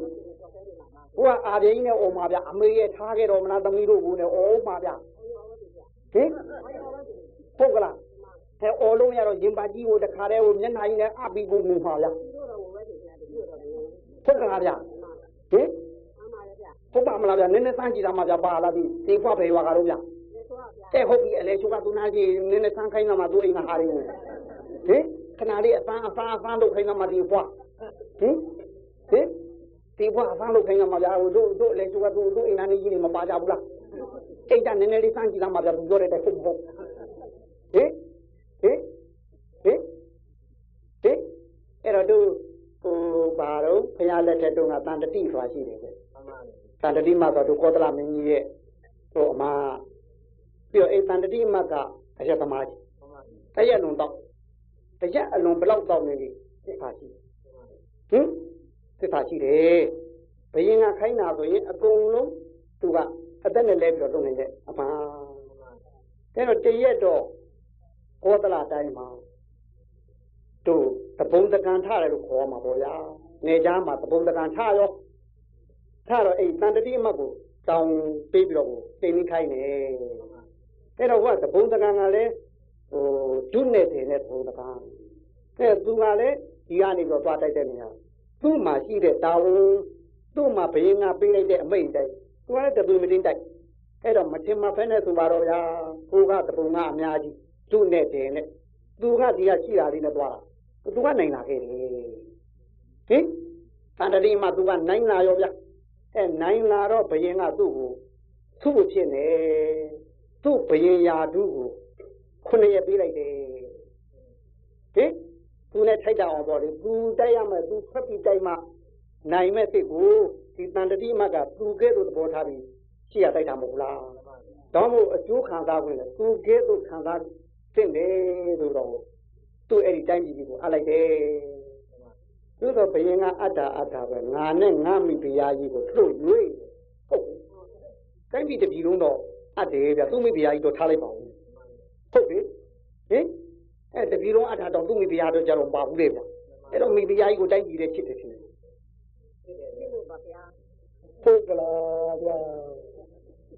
[SPEAKER 1] ဟိုကအာပြင်းနဲ့អော်မှာဗျအမေရထားခဲ့တော့မလားသမီးတို့ကနဲ့អော်မှာဗျဟင်ပုတ်ကလားအဲអော်လုံးရတော့ရင်ပါကြီးကိုတခါတည်းဟိုမျက်နှာကြီးနဲ့အပီကိုငူမှာဗျ ပုတ်ကလားဗျဟင်
[SPEAKER 3] အမှားရဗျာ
[SPEAKER 1] ဟုတ်ပါမလားဗျနည်းနည်းစမ်းကြည့်တာမှဗျပါလားဒီဒီဖွားဖေးဝါကတော့ဗျ
[SPEAKER 3] လက်သွားဗျာ
[SPEAKER 1] တဲ့ဟုတ်ပြီအလေချိုကသူနာကြီးနည်းနည်းစမ်းခိုင်းလာမှသူအိမ်မှာဟာရင်းဟင်ခဏလေးအစမ်းအစမ်းအစမ်းလုပ်ခိုင်းလာမှဒီဖွားဟင်ဟင်ဒီဖွားအစမ်းလုပ်ခိုင်းလာမှဗျာတို့တို့အလေချိုကသူတို့အိမ်နာနေကြီးနေမပါကြဘူးလားအိတ်ကနည်းနည်းလေးစမ်းကြည့်လာမှဗျသူပြောတဲ့တဲ့ဟုတ်ဟုတ်ဟင်ဟင်ဟင်ဟင်အဲ့တော့တို့ ဟိုဘာတော့ဘုရားလက်ထက်တုန်းကတန်တတိဆိုတာရှိတယ်တဲ့
[SPEAKER 2] မှန်ပါဗျာ
[SPEAKER 1] တန်တတိမတ်ဆိုတို့ကောသလမင်းကြီးရဲ့ဟိုအမပြီးတော့အဲတန်တတိမတ်ကအရက်သမားကြီး
[SPEAKER 2] မှန်ပါဗျာ
[SPEAKER 1] တရက်လုံးတော့တရက်အလုံးဘယ်လောက်တော့နေပြီသစ္စာရှိဟင်သစ္စာရှိတယ်ဘယင်ကခိုင်းတာဆိုရင်အကုန်လုံးသူကအသက်နဲ့လဲပြီးတော့လုပ်နေတဲ့အမှန်အဲတော့တရက်တော့ကောသလတိုင်းမှာ တို့တပုံတကန်ထားတယ်လို့ခေါ်မှာပေါ့ဗျာနေကြမှာတပုံတကန်ထားရောထားတော့အဲ့တန်တတိအမတ်ကိုတောင်းပေးပြီးတော့ကိုတင်နေခိုင်းနေအဲ့တော့ကသဘုံတကန်ကလည်းဟိုဒုနဲ့တင်တဲ့သဘုံတကန်အဲ့သူကလည်းဒီကနေတော့သွားတိုက်တဲ့နေရာသူ့မှာရှိတဲ့တာဝန်သူ့မှာဘယင်းကပေးလိုက်တဲ့အမိန့်တိုက်သူကလည်းတပူမတင်တိုက်အဲ့တော့မထင်မဖဲနဲ့ဆိုပါတော့ဗျာကိုကသဘုံကအများကြီးဒုနဲ့တင်နဲ့သူကဒီကရှိတာလေးနဲ့သွားတာ သူကနိုင်လာခဲ့တယ်ဟင်တန်တတိအမတ်သူကနိုင်လာရောဗျာအဲနိုင်လာတော့ဘယင်ကသူ့ကိုသူ့ကိုဖြစ်နေသူ့ဘယင်ယာတုကိုခုနှစ်ရက်ပေးလိုက်တယ်ဟင်သူနဲ့ထိုက်တာအောင်ပေါ့လေသူတိုက်ရမယ်သူဖက်ပြီးတိုက်မှနိုင်မဲ့စိတ်ကိုဒီတန်တတိမတ်ကသူကဲ့သို့သဘောထားပြီးရှိရတိုက်တာမဟုတ်လားတော့မို့အကျိုးခံစားခွင့်လေသူကဲ့သို့ခံစားသင့်တယ်ဆိုတော့ သူအဲ့ဒီတိုင်းပြည်ကိုအပ်လိုက်တယ်သို့တော့ဘယင်ကအတ္တအတ္တပဲငါနဲ့ငါမိဖုရားကြီးကိုထုတ်ရွေးဟုတ်ဘူးတိုင်းပြည်တစ်ပြည်လုံးတော့အတ္တေဗျသူ့မိဖုရားကြီးတော့ထားလိုက်ပါဦးဟုတ်ပြီဟင်အဲတစ်ပြည်လုံးအတ္တတော့သူ့မိဖုရားတော့ကြတော့ပါဘူးလေဗျအဲ့တော့မိဖုရားကြီးကိုတိုင်းပြည်တဲ့ချစ်တယ်ရှင်
[SPEAKER 3] ဒီလိုပါဗျာ
[SPEAKER 1] ဟုတ်ကလားဗျာ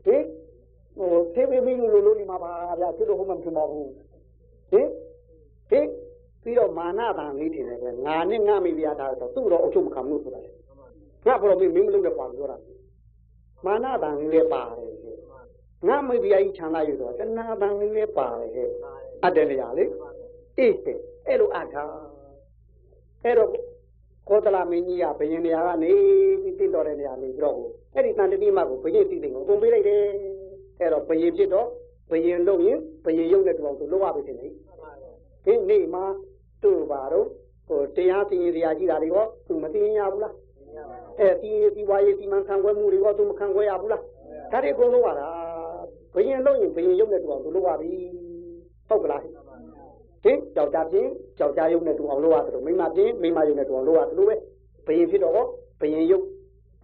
[SPEAKER 1] ဟင်ဟိုသေဘေမီလိုလိုနေမှာပါဗျာသူတို့ဟုတ်မှမဖြစ်ပါဘူးဟင် ဟင်ပြီးတော့မာနတန်လေးထင်တယ်ဗျငါနဲ့ငါမိဖုရားထားတော့သူ့တော့အုပ်ချုပ်မခံဘူးဆိုတာလေငါဘရောမင်းမင်းမလုပ်တဲ့ပါပြောတာမာနတန်လေးလည်းပါတယ်ဟဲ့ငါမိဖုရားကြီးခြံလာယူတော့တဏှာတန်လေးလည်းပါတယ်ဟဲ့အတ္တနေရလေအေးဟဲ့အဲ့လိုအထာအဲ့တော့ကောသလမင်းကြီးကဘယင်နေရာကနေပြီးတင့်တော်တဲ့နေရာနေပြီးတော့အဲ့ဒီတန်တတိမကိုဘယင်သိတယ်ကိုအကုန်ပေးလိုက်တယ်အဲ့တော့ဘယင်ဖြစ်တော့ဘယင်လုပ်ရင်ဘယင်ရုပ်နဲ့တူအောင်သူလုပ်ရပြီတင်လေ ဒီနေ့မှာသူ့ပါတော့ဟိုတရားသိရင်တရားကြီးတာတွေရောသူမသိရင်ရဘူးလားအဲဒီဒီဝါရေးဒီမှန်ခံခွဲမှုတွေကသူမခံခွဲရဘူးလားဒါတွေအကုန်လုံးပါလားဘယင်လုံးရင်ဘယင်ရုပ်နဲ့တူအောင်သူလုပ်ရပြီဟုတ်ကလားဟင်ကြောက်ကြပြင်းကြောက်ကြရုပ်နဲ့တူအောင်လုပ်ရတယ်လို့မိမပြင်းမိမရုပ်နဲ့တူအောင်လုပ်ရတယ်လို့ပဲဘယင်ဖြစ်တော့ဘယင်ရုပ်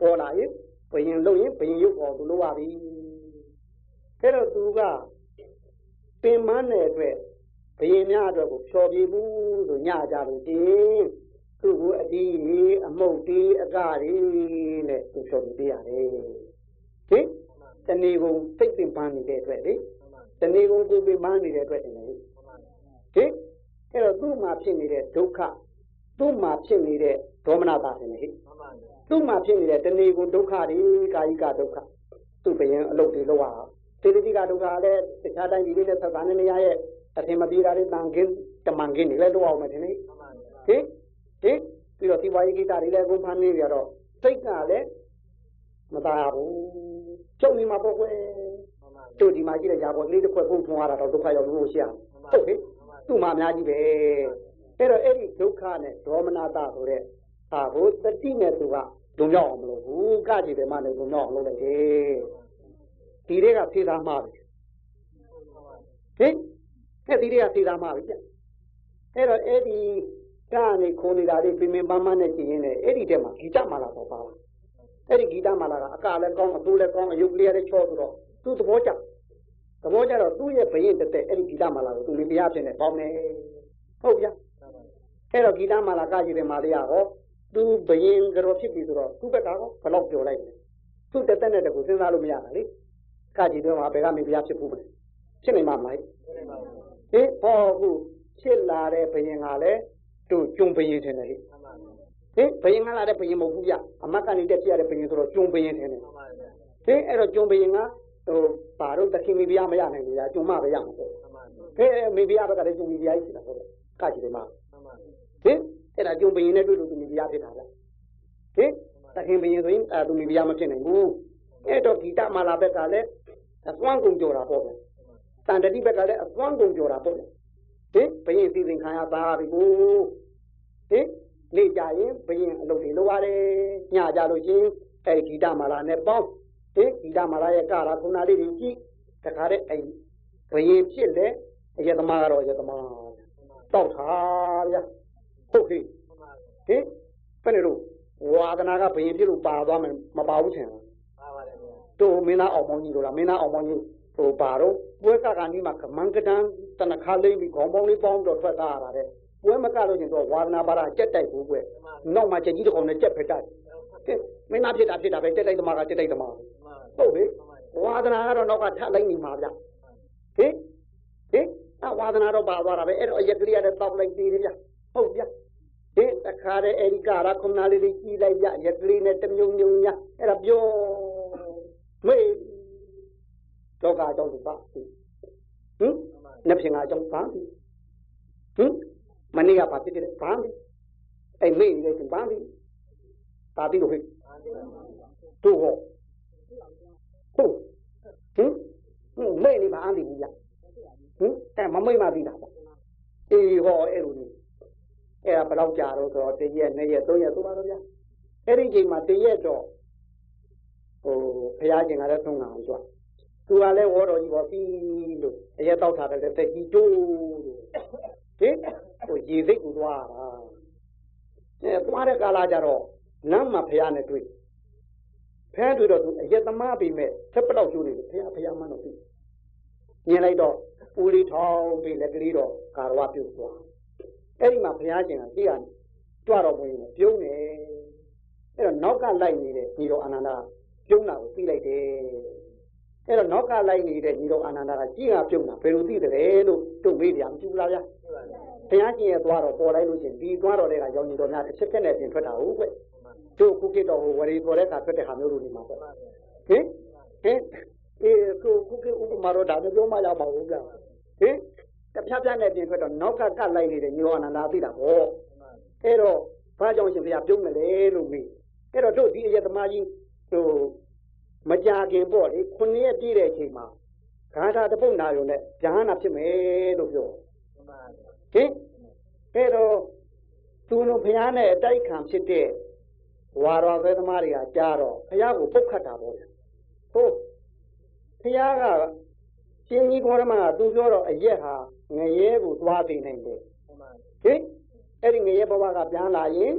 [SPEAKER 1] ပေါ်လာရင်ဘယင်လုံးရင်ဘယင်ရုပ်ပေါ်သူလုပ်ရပြီအဲ့တော့သူကပင်မနဲ့အတွက် ဘယင်များအတွက်ကိုဖြော်ပြမှုဆိုညကြလို့ရှင်သူ့ကိုအတီးအမုတ်တီးအကရီနဲ့သူဖြော်ပြပေးရတယ်ဟင်တဏီကုံစိတ်ပင်ပန်းနေတဲ့အတွက်လေတဏီကုံကိုပင်ပန်းနေတဲ့အတွက်တင်လေဟင်အဲ့တော့သူ့မှာဖြစ်နေတဲ့ဒုက္ခသူ့မှာဖြစ်နေတဲ့ဒေါမနတာတင်လေဟိသူ့မှာဖြစ်နေတဲ့တဏီကုံဒုက္ခတွေကာယိကဒုက္ခသူ့ဘယင်အလုပ်တွေလောက်ရသေတိကဒုက္ခလည်းတခြားတိုင်းပြည်လေးနဲ့ဆက်ဆံနေနေရရဲ့ အထင်မပြေတာလေးတန်ခင်းတမန်ခင်းတွေလည်းလောက်အောင်မယ်တင်လေဟင်ဟင်ပြီးတော့ဒီပွားရေးကိစ္စတွေလည်းအကုန်ဖမ်းနေကြတော့စိတ်ကလည်းမသားဘူးကျုံနေမှာပေါ့ကွယ်တို့ဒီမှာကြည့်တဲ့ຢာပေါ်ကလေးတစ်ခွက်ပုံထုံရတာတော့ဒုက္ခရောက်လို့ရှိရဟုတ်ဟဲ့သူ့မှာအများကြီးပဲအဲ့တော့အဲ့ဒီဒုက္ခနဲ့ဒေါမနတာဆိုတဲ့ဟာကိုတတိနဲ့သူကဒုံရောက်အောင်မလုပ်ဘူးကကြည့်တယ်မှလည်းဒုံရောက်အောင်လုပ်လိုက်တယ်ဒီတွေကဖြေသားမှာပဲဟင် အဲ့ဒီတွေကဖြေသားမှာပဲကြအဲ့တော့အဲ့ဒီကနေခုံနေတာလေးပင်ပင်ပန်းပန်းနဲ့ကြည့်ရင်လည်းအဲ့ဒီထဲမှာဂီတမာလာတော့ပါလားအဲ့ဒီဂီတမာလာကအကလည်းကောင်းအသိုးလည်းကောင်းအယုတ်ကလေးလည်းချောဆိုတော့သူ့သဘောကျသဘောကျတော့သူ့ရဲ့ဘရင်တက်တဲ့အဲ့ဒီဂီတမာလာကိုသူလေးတရားဖြစ်နေပေါင်းနေဟုတ်ဗျာအဲ့တော့ဂီတမာလာကကြည့်တယ်မာလေးကဟောသူဘရင်ကြောဖြစ်ပြီဆိုတော့သူ့ဘက်ကကောဘယ်လောက်ပြောလိုက်လဲသူ့တက်တဲ့နဲ့တကူစဉ်းစားလို့မရတာလေကကြည့်တော့မှာဘယ်ကမင်းတရားဖြစ်ဘူးမလဲဖြစ်နေမှာမလား ဟင်ဟောခုဖြစ်လာတဲ့ဘရင်ကလည်းတို့ကျုံဘရင်ထင်တယ်ဟဲ့ဟင်ဘယင်ကလာတဲ့ဘယင်မဟုတ်ဘူးဗျအမတ်ကနေတက်ပြရတဲ့ဘယင်ဆိုတော့ကျုံဘယင်ထင်တယ်ဟင်အဲ့တော့ကျုံဘယင်ကဟိုဘာတော့တခင်မိဖုရားမရနိုင်ဘူးဗျကျုံမပဲရမှာပေါ့ဟဲ့မိဖုရားဘက်ကလည်းကျုံမိဖုရားကြီးဖြစ်တာဟုတ်ကကြည့်တယ်မဟင်အဲ့ဒါကျုံဘယင်နဲ့တွေ့လို့သူမိဖုရားဖြစ်တာဗျဟင်တခင်ဘယင်ဆိုရင်အဲသူမိဖုရားမဖြစ်နိုင်ဘူးအဲ့တော့ဂီတမာလာဘက်ကလည်းအသွမ်းကုန်ကြော်တာပေါ့ဗျ တန်တတိဘက်ကလည်းအသွမ်းကုန်ကြော်တာပေါ့ဗျဟင်ဘယင်စီစဉ်ခံရသားပြီကိုဟင်နေကြရင်ဘယင်အလုပ်တွေလုပ်ရတယ်ညကြလို့ချင်းအဲဒီဂီတမာလာနဲ့ပေါင်းဟင်ဂီတမာလာရဲ့ကာရာခုနာလေးတွေကြည့်တခါတည်းအဲဘယင်ဖြစ်လေအယသမားကတော့အယသမားတောက်တာဗျာဟုတ်ကဲ့ဟင်ဘယ်နဲ့တော့ဝါဒနာကဘယင်ဖြစ်လို့ပါသွားမယ်မပါဘူးထင်လားတို့မင်းသားအောင်မောင်းကြီးတို့လားမင်းသားအောင်မောင်းကြီး ဟိုပါတော့ပွဲကကနီးမှာကမန်ကတန်တနခါလေးပြီးခေါင်းပေါင်းလေးပေါင်းတော့ထွက်သားရတာတဲ့ပွဲမကလို့ရှင်တော့ဝါဒနာပါရကြက်တိုက်ဘူးကွနောက်မှချက်ကြီးတစ်ကောင်နဲ့ကြက်ဖက်တိုက်ကဲမင်းသားဖြစ်တာဖြစ်တာပဲကြက်တိုက်သမားကကြက်တိုက်သမားဟုတ်လေဝါဒနာကတော့နောက်ကထပ်လိုက်နေမှာဗျဟင်ဟင်အဝါဒနာတော့ပါသွားတာပဲအဲ့တော့အရက်ကလေးရတဲ့တောက်လိုက်သေးတယ်ဗျဟုတ်ဗျဟင်တခါတည်းအဲ့ဒီကာရခုနာလေးလေးကြီးလိုက်ဗျရက်ကလေးနဲ့တမြုံမြုံညာအဲ့ဒါပြောမေး လောကအကြောင်းသူပါဟင်နှစ်ဖြင်ကအကြောင်းပါဟင်မနေ့ကဘာဖြစ်တယ်ဘာလဲအဲ့မေ့နေတဲ့သူဘာလဲဒါတိလို့ဟဲ့တို့ဟောဟုတ်ဟင်ဟင်မေ့နေပါအန်ဒီကြီးရဟင်အဲ့မမိတ်မှပြီးတာပေါ့အေးဟောအဲ့လိုကြီးအဲ့ဒါဘယ်တော့ကြာတော့ဆိုတော့တရက်နှစ်ရက်သုံးရက်ဆိုပါတော့ဗျာအဲ့ဒီချိန်မှာတရက်တော့ဟိုဘုရားရှင်ကလည်းသုံးတာအောင်ကြွ သူကလည်းဝေါ်တော်ကြီးပေါ့ပြီးလို့အရက်တောက်ထားတယ်တက်ကြီးတိုးလို့ဟင်ဟိုရေစိတ်ကိုသွားတာအဲသွားတဲ့ကာလကြတော့နမ်းမှာဖះနဲ့တွေ့ဖះတွေ့တော့သူအရက်သမားပြီမဲ့ဆက်ပလောက်ကျိုးနေတယ်ဖះဖះမှန်းတော့ပြီမြင်လိုက်တော့ဦးလေးထောင်းပြီးလက်ကလေးတော့ကာရဝပြုတ်သွားအဲ့ဒီမှာဖះရှင်ကကြည့်ရကြွတော့ဝင်ပြုံးနေအဲ့တော့နောက်ကလိုက်နေတဲ့ညီတော်အာနန္ဒာပြုံးတာကိုသိလိုက်တယ် အဲ့တော့နောက်ကလိုက်နေတဲ့ညီတော်အာနန္ဒာကကြည့်ရပြုံးတာဘယ်လိုသိတယ်လို့တို့မေးကြမကြည့်ဘူးလားဗျာဘုရားရှင်ရဲ့သွားတော့ပေါ်လိုက်လို့ရှင်ဒီသွားတော့တဲ့ကရောင်ကြီးတော်များတစ်ချက်ချက်နဲ့ပြင်ထွက်တာဟုတ်ကွတို့ခုကိတော့ဟိုဝရီပေါ်တဲ့ကထွက်တဲ့ဟာမျိုးလိုနေမှာပေါ့ဟင်ဟင်အေးခုခုကိဥပမာတော့ဒါမျိုးပြောမှရပါဘူးဗျာဟင်တဖြတ်ဖြတ်နဲ့ပြင်ထွက်တော့နောက်ကကလိုက်နေတဲ့ညီတော်အနန္ဒာသိတာပေါ့အဲ့တော့ဘာကြောင့်ရှင်ဘုရားပြုံးတယ်လေလို့မေးအဲ့တော့တို့ဒီအယက်သမားကြီးဟို မကြခင်ပေါ့လေခုနှစ်ရက်ပြည့်တဲ့အချိန်မှာဂါထာတပုတ်နာရုံနဲ့ဉာဏ်နာဖြစ်မယ်လို့ပြောဟင်အဲ့တော့သူတို့ဘုရားနဲ့အတိုက်ခံဖြစ်တဲ့ဝါတော်ပဲသမားတွေကကြားတော့ဘုရားကိုပုတ်ခတ်တာပေါ့လေဟုတ်ဘုရားကရှင်ကြီးဘောရမကသူပြောတော့အရက်ဟာငရဲကိုသွားသိနိုင်တယ်ဟင်အဲ့ဒီငရဲဘဝကပြန်လာရင်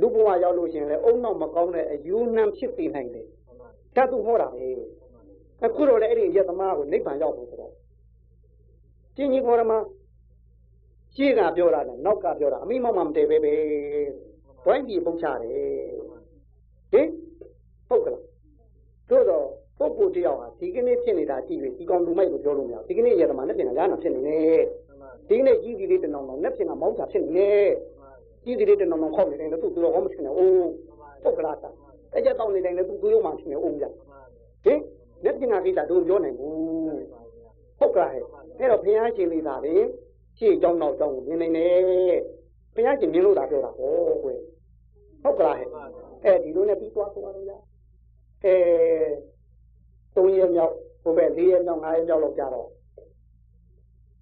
[SPEAKER 1] လူဘဝရောက်လို့ရှိရင်လည်းအုံနောက်မကောင်းတဲ့အယူနှံဖြစ်သိနိုင်တယ် တတ်သူဟောတာပဲအခုတော့လည်းအဲ့ဒီအရက်သမားကိုနိဗ္ဗာန်ရောက်ဖို့ဆိုတော့ရှင်ကြီးဘောရမရှေ့ကပြောတာနဲ့နောက်ကပြောတာအမိမောင်မှမတည်ပဲပဲဝိုင်းပြီးပုံချတယ်ဟင်ဟုတ်ကလားတို့တော့ပုဂ္ဂိုလ်တယောက်ဟာဒီကနေ့ဖြစ်နေတာကြည့်လေဒီကောင်လူမိုက်ကိုပြောလို့မရဘူးဒီကနေ့ရသမားနဲ့ပြင်ကရနာဖြစ်နေတယ်ဒီနေ့ကြီးဒီလေးတနောင်နောင်နဲ့ပြင်ကမောင်းချဖြစ်နေတယ်ကြီးဒီလေးတနောင်နောင်ခေါက်နေတယ်သူသူတော့ဟောမဖြစ်နေအိုးပုဂ္ဂလာတာ အဲ့ကျတောင်းနေတယ်လည်းသူသူရုံမှဖြစ်နေအိုးမြတ်ဟင်နဲ့ပြင်ကကိစ္စတို့ပြောနိုင်ဘူးဟုတ်ကလားဟဲ့အဲ့တော့ဘုရားရှင်လေးသာပင်ရှေ့ကြောင်းနောက်ကြောင်းကိုမြင်နေတယ်ဘုရားရှင်မြင်လို့သာပြောတာဟောကွယ်ဟုတ်ကလားဟဲ့အဲဒီလိုနဲ့ပြီးသွားသွားတော့ရအဲသုံးရက်မြောက်ဟိုဘက်၄ရက်မြောက်၅ရက်မြောက်လောက်ကြတော့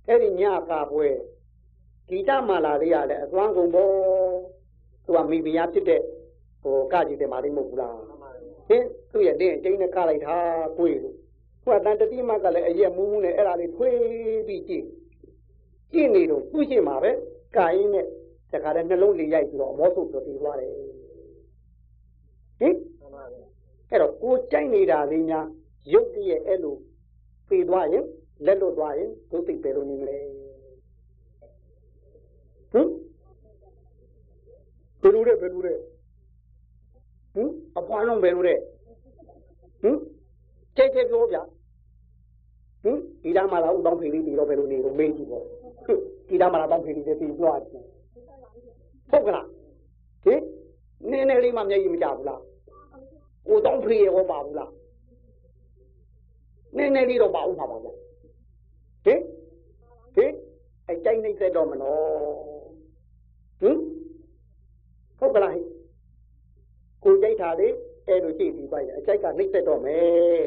[SPEAKER 1] အဲ့ဒီညကာပွဲဂီတမာလာလေးရလဲအသွမ်းကုန်ပေါ်သူကမိဖုရားဖြစ်တဲ့ ဟိုကကြည့်တယ်မာလိမ့်မဟုတ်ဘူးလားဟင်သူ့ရဲ့တင်းအကျိန်းနဲ့ကလိုက်တာကိုယ်လို့ဟိုကတန်တတိမကလည်းအရက်မူးမူးနဲ့အဲ့ဒါလေးထွေးပြီးကြည့်ကြည့်နေတော့သူ့ရှိမှာပဲကာရင်းနဲ့တခါတည်းနှလုံးလေးရိုက်ပြီးတော့အမောဆုပ်ပြီးသွားတယ်ဟင်အဲ့တော့ကိုကြိုက်နေတာလေးများရုပ်တည်းရဲ့အဲ့လိုပြေးသွားရင်လက်လွတ်သွားရင်ဒုသိပဲလို့နေမလဲဟင်ဘယ်လိုလဲဘယ်လိုလဲ ဟင်အပွားလုံးဘယ်လိုလဲဟင်ကြိတ်ကြိတ်ပြောဗျာဟင်ဒီသားမလာဦးတောင်းဖေးလေးပြီးတော့ဘယ်လိုနေလို့မေးကြည့်ပေါ့ဒီသားမလာတောင်းဖေးလေးပြီးပြောတယ်ဟုတ်ကလားဟင်နည်းနည်းလေးမှမျက်ရည်မကြဘူးလားကိုတောင်းဖေးရောပါဘူးလားနည်းနည်းလေးတော့ပါဦးမှာပါဗျာဟင်ဟင်အကြိုက်နှိမ့်သက်တော့မနော်ဟင်ဟုတ်ကလားဟင် ကိုကြိုက်တာလေအဲ့လိုကြည့်ပြီးပါရင်အကြိုက်ကနှိမ့်သက်တော့မယ်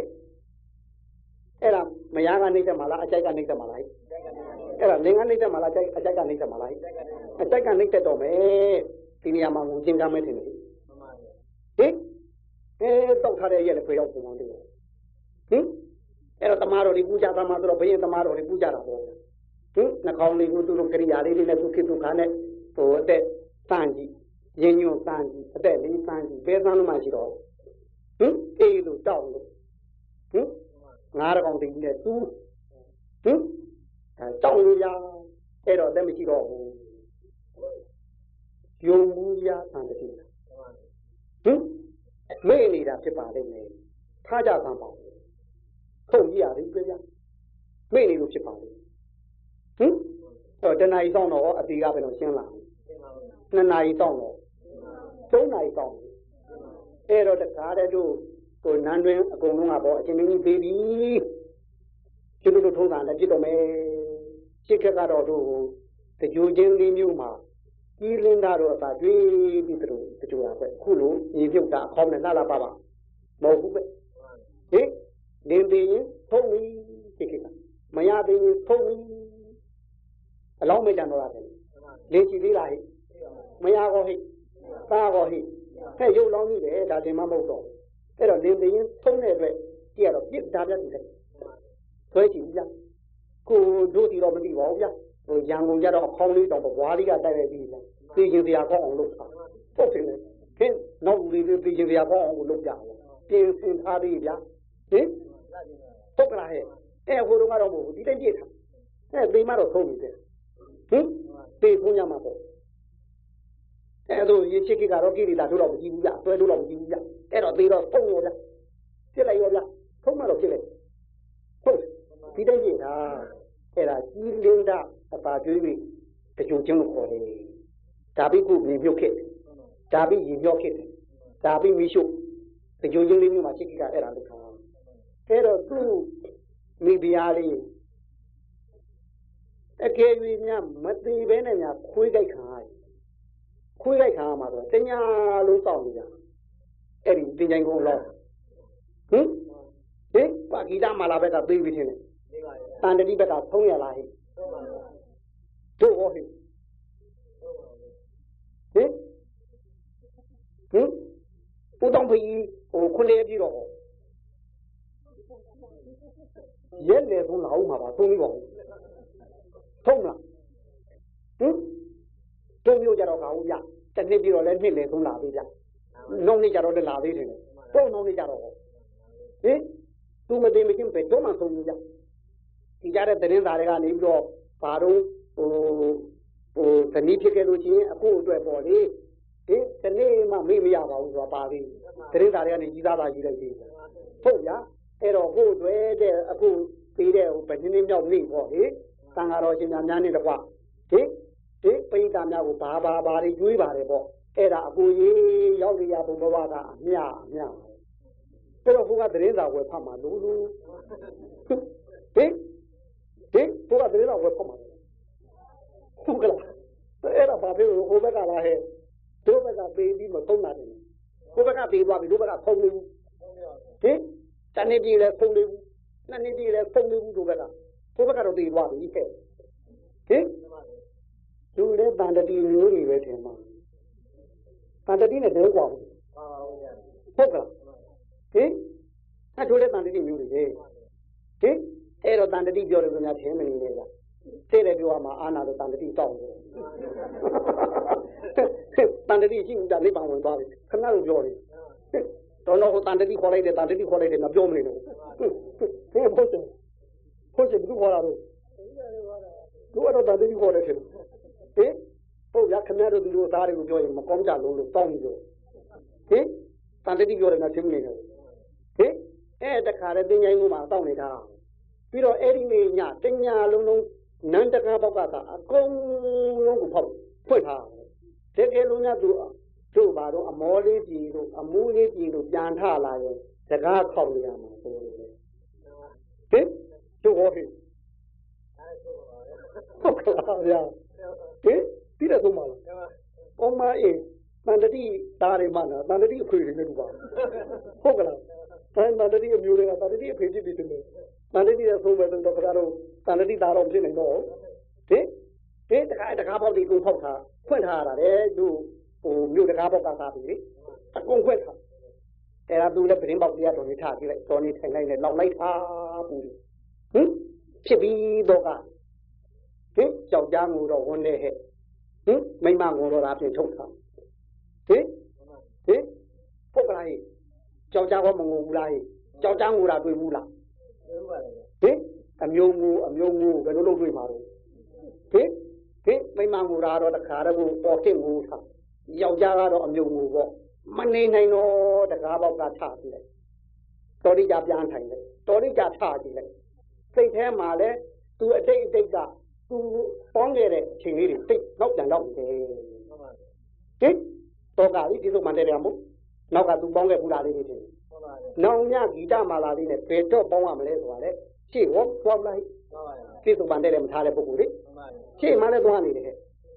[SPEAKER 1] အဲ့ဒါမယားကနှိမ့်သက်မှာလားအကြိုက်ကနှိမ့်သက်မှာလားအဲ့ဒါလင်ကနှိမ့်သက်မှာလားအကြိုက်အကြိုက်ကနှိမ့်သက်မှာလားအကြိုက်ကနှိမ့်သက်တော့မယ်ဒီနေရာမှာငိုချင်းကမ်းမဲထင်တယ်ဟင်အဲတောက်ထားတဲ့ရက်လည်းဖေရောက်ပုံမှန်တယ်ဟင်အဲ့တော့တမားတော်တွေပူဇာသမားဆိုတော့ဘယင်တမားတော်တွေပူဇာတာပေါ့ဟင်နှာခေါင်းလေးကိုသူတို့ကရိယာလေးတွေနဲ့သူဖြစ်သူခါနဲ့ဟိုအသက်တန်ကြီး ရင်းညွန့်တန်ကြီးအသက်လေးတန်ကြီးဘယ်သန်းလို့မှရှိတော့ဟင်အေးလို့တောက်လို့ဟင်ငါးကောင်တိနဲ့သူဟင်အဲတောက်လို့ရအဲ့တော့အသက်မရှိတော့ဘူးယုံမှုရတန်တည်းဟင်မေ့နေတာဖြစ်ပါလိမ့်မယ်ထားကြသမ်းပါထုတ်ကြည့်ရတယ်ပြပြမေ့နေလို့ဖြစ်ပါလိမ့်ဟင်တော့တဏှာကြီးဆောင်တော့အသေးကဘယ်လိုရှင်းလာနှစ်နာရီဆောင်တော့ သုံးနာရီဆောင်အဲ့တော့တခါတည်းတို့ကိုနန်းတွင်အကုန်လုံးကပေါ့အချင်းမင်းကြီးသေးပြီကျွတ်တို့ထုံးတာလည်းပြစ်တော့မယ်ရှစ်ခက်ကတော့တို့တကြိုချင်းလေးမျိုးမှာကြီးလင်းတာတော့အသာတွေးပြီးတို့တကြိုတာပဲခုလိုညီပြုတ်တာအခေါင်းနဲ့လှလာပါပါမဟုတ်ဘူးပဲဟင်လင်းသေးရင်ဖုံးပြီရှစ်ခက်ကမရသေးရင်ဖုံးပြီအလောင်းမကြံတော့တာပဲလင်းချီသေးလားဟိမရကောဟိ သားကောဟိဟဲ့ရုပ်လောင်းကြီးတယ်ဒါတင်မမဟုတ်တော့အဲ့တော့လင်းသေးရင်ဖုံးတဲ့အတွက်ကြည့်ရတော့ပြစ်ဒါပြတ်တယ်ဆွဲကြည့်ကြကိုတို့တီတော့မသိပါဘူးဗျဟိုရန်ကုန်ကြတော့အခေါင်းလေးတော့ဘွားလေးကတိုက်လိုက်ပြီးလားသိချင်းစရာကောင်းအောင်လုပ်တာဟုတ်တယ်ခင်းနောက်လူတွေသိချင်းစရာကောင်းအောင်လုပ်ကြတယ်ပြင်ဆင်ထားသေးဗျာဟင်ဟုတ်ကလားဟဲ့အဲဟိုတော့ကတော့မဟုတ်ဘူးဒီတိုင်းပြည့်ထားအဲသိမတော့ဆုံးပြီတဲ့ဟင်သိဖုံးရမှာပေါ့ အဲတို့ရေချစ်ကိကတော့ကိရိတာတို့တော့မကြည့်ဘူးဗျဆွဲတို့တော့မကြည့်ဘူးဗျအဲ့တော့သေတော့ဖုံးရောဗျပြစ်လိုက်ရောဗျဖုံးမှတော့ပြစ်လိုက်ဟုတ်ဒီတိုင်းပြည့်ထားအဲ့ဒါကြီးလင်းတာအပါကျွေးပြီးတကြုံချင်းလို့ခေါ်တယ်ဒါပြီးခုမြေမြုပ်ခဲ့ဒါပြီးရေမြော့ခဲ့တယ်ဒါပြီးမိရှုတကြုံချင်းလေးမျိုးမှာချစ်ကိကအဲ့ဒါလို့ခေါ်အဲ့တော့သူ့မိဖုရားလေးအကယ်၍များမသေးဘဲနဲ့များခွေးကြိုက်ခံရတယ် ခွေးကြိုက်ခံရမှာဆိုတညာလုံးစောင့်နေကြအဲ့ဒီတင်ကြိုင်ကုန်လောက်ဟင်ဟင်ပါဂီတမာလာဘက်ကသေးပြီထင်တယ်တန်တတိဘက်ကဖုံးရလားဟိတို့ဟောဟိဟင်ဟင်ဦးတောင်ဖေးဟိုခွန်းလေးပြီးတော့ဟောရက်လေဆုံးလာအောင်မှာပါသုံးပြီးပါဦးထုံးလားဟင် တုံးမျိုးကြတော့ကအောင်ပြတစ်နှစ်ပြီးတော့လည်းနှစ်လေဆုံးလာသေးကြနောက်နှစ်ကြတော့လည်းလာသေးတယ်ပုံနောက်နှစ်ကြတော့ဟောဟင်သူမသိမချင်းပဲတော့မှဆုံးကြဒီကြတဲ့သတင်းစာတွေကနေပြီးတော့ဘာတော့ဟိုဟိုသတိဖြစ်ခဲ့လို့ချင်းအခုအတွက်ပေါ့လေဟင်ဒီနေ့မှမေ့မရပါဘူးဆိုတာပါသေးသတင်းစာတွေကနေကြီးသားတာကြီးလိုက်သေးတယ်ဟုတ်ဗျာအဲ့တော့ဟိုတွေတဲ့အခုပြီးတဲ့ဟိုဗတင်းင်းမြောက်နေပေါ့လေတန်ဃာတော်ရှင်များများနေတကွဟင် ဒီပိဋကများကိုဘာဘာဘာတွေကျွေးပါတယ်ပေါ့အဲ့ဒါအကူကြီးရောက်ရဘုံဘဝကအမြအမြအဲ့တော့ဘုရားသတင်းစာဝယ်ဖတ်မှာလို့လို့ဟင်ဟင်ဘုရားသတင်းစာဝယ်ဖတ်မှာဟုတ်ကလားအဲ့ဒါဘာဖြစ်လို့ဟိုဘက်ကလာဟဲ့တို့ဘက်ကပေးပြီးမသုံးတာတယ်ကိုဘက်ကပေးသွားပြီတို့ဘက်ကဖုံးနေဘူးဟင်တနေ့ပြည်လဲဖုံးနေဘူးနှစ်နေ့ပြည်လဲဖုံးနေဘူးတို့ဘက်ကကိုဘက်ကတော့ပေးသွားပြီဟဲ့ဟင် လူလည်းတန်တတိမျိုးတွေပဲထင်ပါတန်တတိနဲ့ဘ
[SPEAKER 2] ယ်ကွာဘူး
[SPEAKER 1] ဟုတ်ကဲ့ဟင်အဲထိုးတဲ့တန်တတိမျိုးတွေဟင်အဲ့တော့တန်တတိပြောတယ်ခင်ဗျာထင်မနေလေလားသိတယ်ပြောမှာအာနာတော့တန်တတိတောက်တယ်တန်တတိရှိဦးတာနိဗ္ဗာန်ဝင်သွားပြီခဏလို့ပြောတယ်တော်တော်ဟိုတန်တတိခေါ်လိုက်တယ်တန်တတိခေါ်လိုက်တယ်မပြောမနေတော့ဘူးဟင်ဘုရားဘုရားဘုရားဘုရားတော့တန်တတိခေါ်တယ်ထင်တယ် ဟင်ဟုတ်ရခင်ဗျားတို့သူတို့သားတွေကိုပြောရင်မကောင်းကြလို့လို့တောင်းပြီးတော့ဟင်တန်တတိပြောတယ်ငါသိမနေတော့ဟင်အဲ့တခါတည်းတင်ချိုင်းမှုမှာတောင်းနေတာပြီးတော့အဲ့ဒီနေ့ညတညာလုံးလုံးနန္တကားဘောက်ကသာအကုန်လုံးကိုဖောက်ဖွင့်ထားတကယ်လို့ညသူတို့ဘာတော့အမောလေးပြည်တို့အမူးလေးပြည်တို့ပြန်ထလာရင်စကားခေါက်နေရမှာဆိုလို့ဟင်တို့ဟောဟင်ဟုတ်ကလားဗျာ ဟင်ပြီးတော့ဆုံးပါလားကောင်းမအေးတန်တတိသားတွေမှနော်တန်တတိအခွေတွေနဲ့တူပါဟုတ်ကလားတန်တတိအမျိုးတွေကတန်တတိအဖေဖြစ်ပြီးတယ်တန်တတိရဲ့ဆုံးပဲဆိုတော့ခါတော့တန်တတိသားတော့ဖြစ်နေတော့ဟင်ဒီတခါတခါပေါက်ဒီကိုဖောက်ထားဖွင့်ထားရတာလေသူဟိုမြို့တကားပေါက်ကစားပြီလေအကုန်ဖွင့်ထားအဲ့ဒါသူလည်းပြင်းပေါက်တရားတော်နေထားကြည့်လိုက်တော်နေထိုင်လိုက်နဲ့လောက်လိုက်ထားဘူးဟင်ဖြစ်ပြီးတော့က ဟင်ကြောက်ကြငိုတော့ဝန်းနေဟဲ့ဟင်မိမငိုတော့တာပြင်ထုတ်ထားဟင်ဟင်ပုတ်ကလားကြောက်ကြကောမငိုဘူးလားကြောက်ကြငိုတာတွေ့ဘူးလား
[SPEAKER 2] ပြောပါလေ
[SPEAKER 1] ဟင်အမျိုးငိုအမျိုးငိုဘယ်လိုလုပ်တွေ့မှာလဲဟင်ဟင်မိမငိုတာတော့တခါတော့ပေါ်ခင်ငိုထားယောက်ျားကတော့အမျိုးငိုပေါ့မနေနိုင်တော့တကားပေါက်ကထားကြည့်လိုက်တော်ရိကြပြန်ထိုင်လိုက်တော်ရိကြထားကြည့်လိုက်စိတ်ထဲမှာလဲသူအတိတ်အတိတ်က သူပေါင်းခဲ့တဲ့အချိန်လေးတွေတိတ်နောက်ပြန်ရောက်နေတယ်
[SPEAKER 2] ဟုတ်ပါ
[SPEAKER 1] ဟင်တော့ကလေးဒီလိုမှန်တယ်ရမို့နောက်ကသူပေါင်းခဲ့ဘူးလားလေးတွေထင်
[SPEAKER 2] ဟုတ်ပါလေ
[SPEAKER 1] နောင်ညဂီတမာလာလေးနဲ့ဘယ်တော့ပေါင်းရမလဲဆိုတာလေရှေ့ဟောသွားလိုက်
[SPEAKER 2] ဟုတ်ပါလေ
[SPEAKER 1] ပြည့်စုံပန်တဲ့မထားတဲ့ပုဂ္ဂိုလ်လေ
[SPEAKER 2] ဟုတ်ပါလေ
[SPEAKER 1] ရှေ့မှလည်းသွားနေတယ်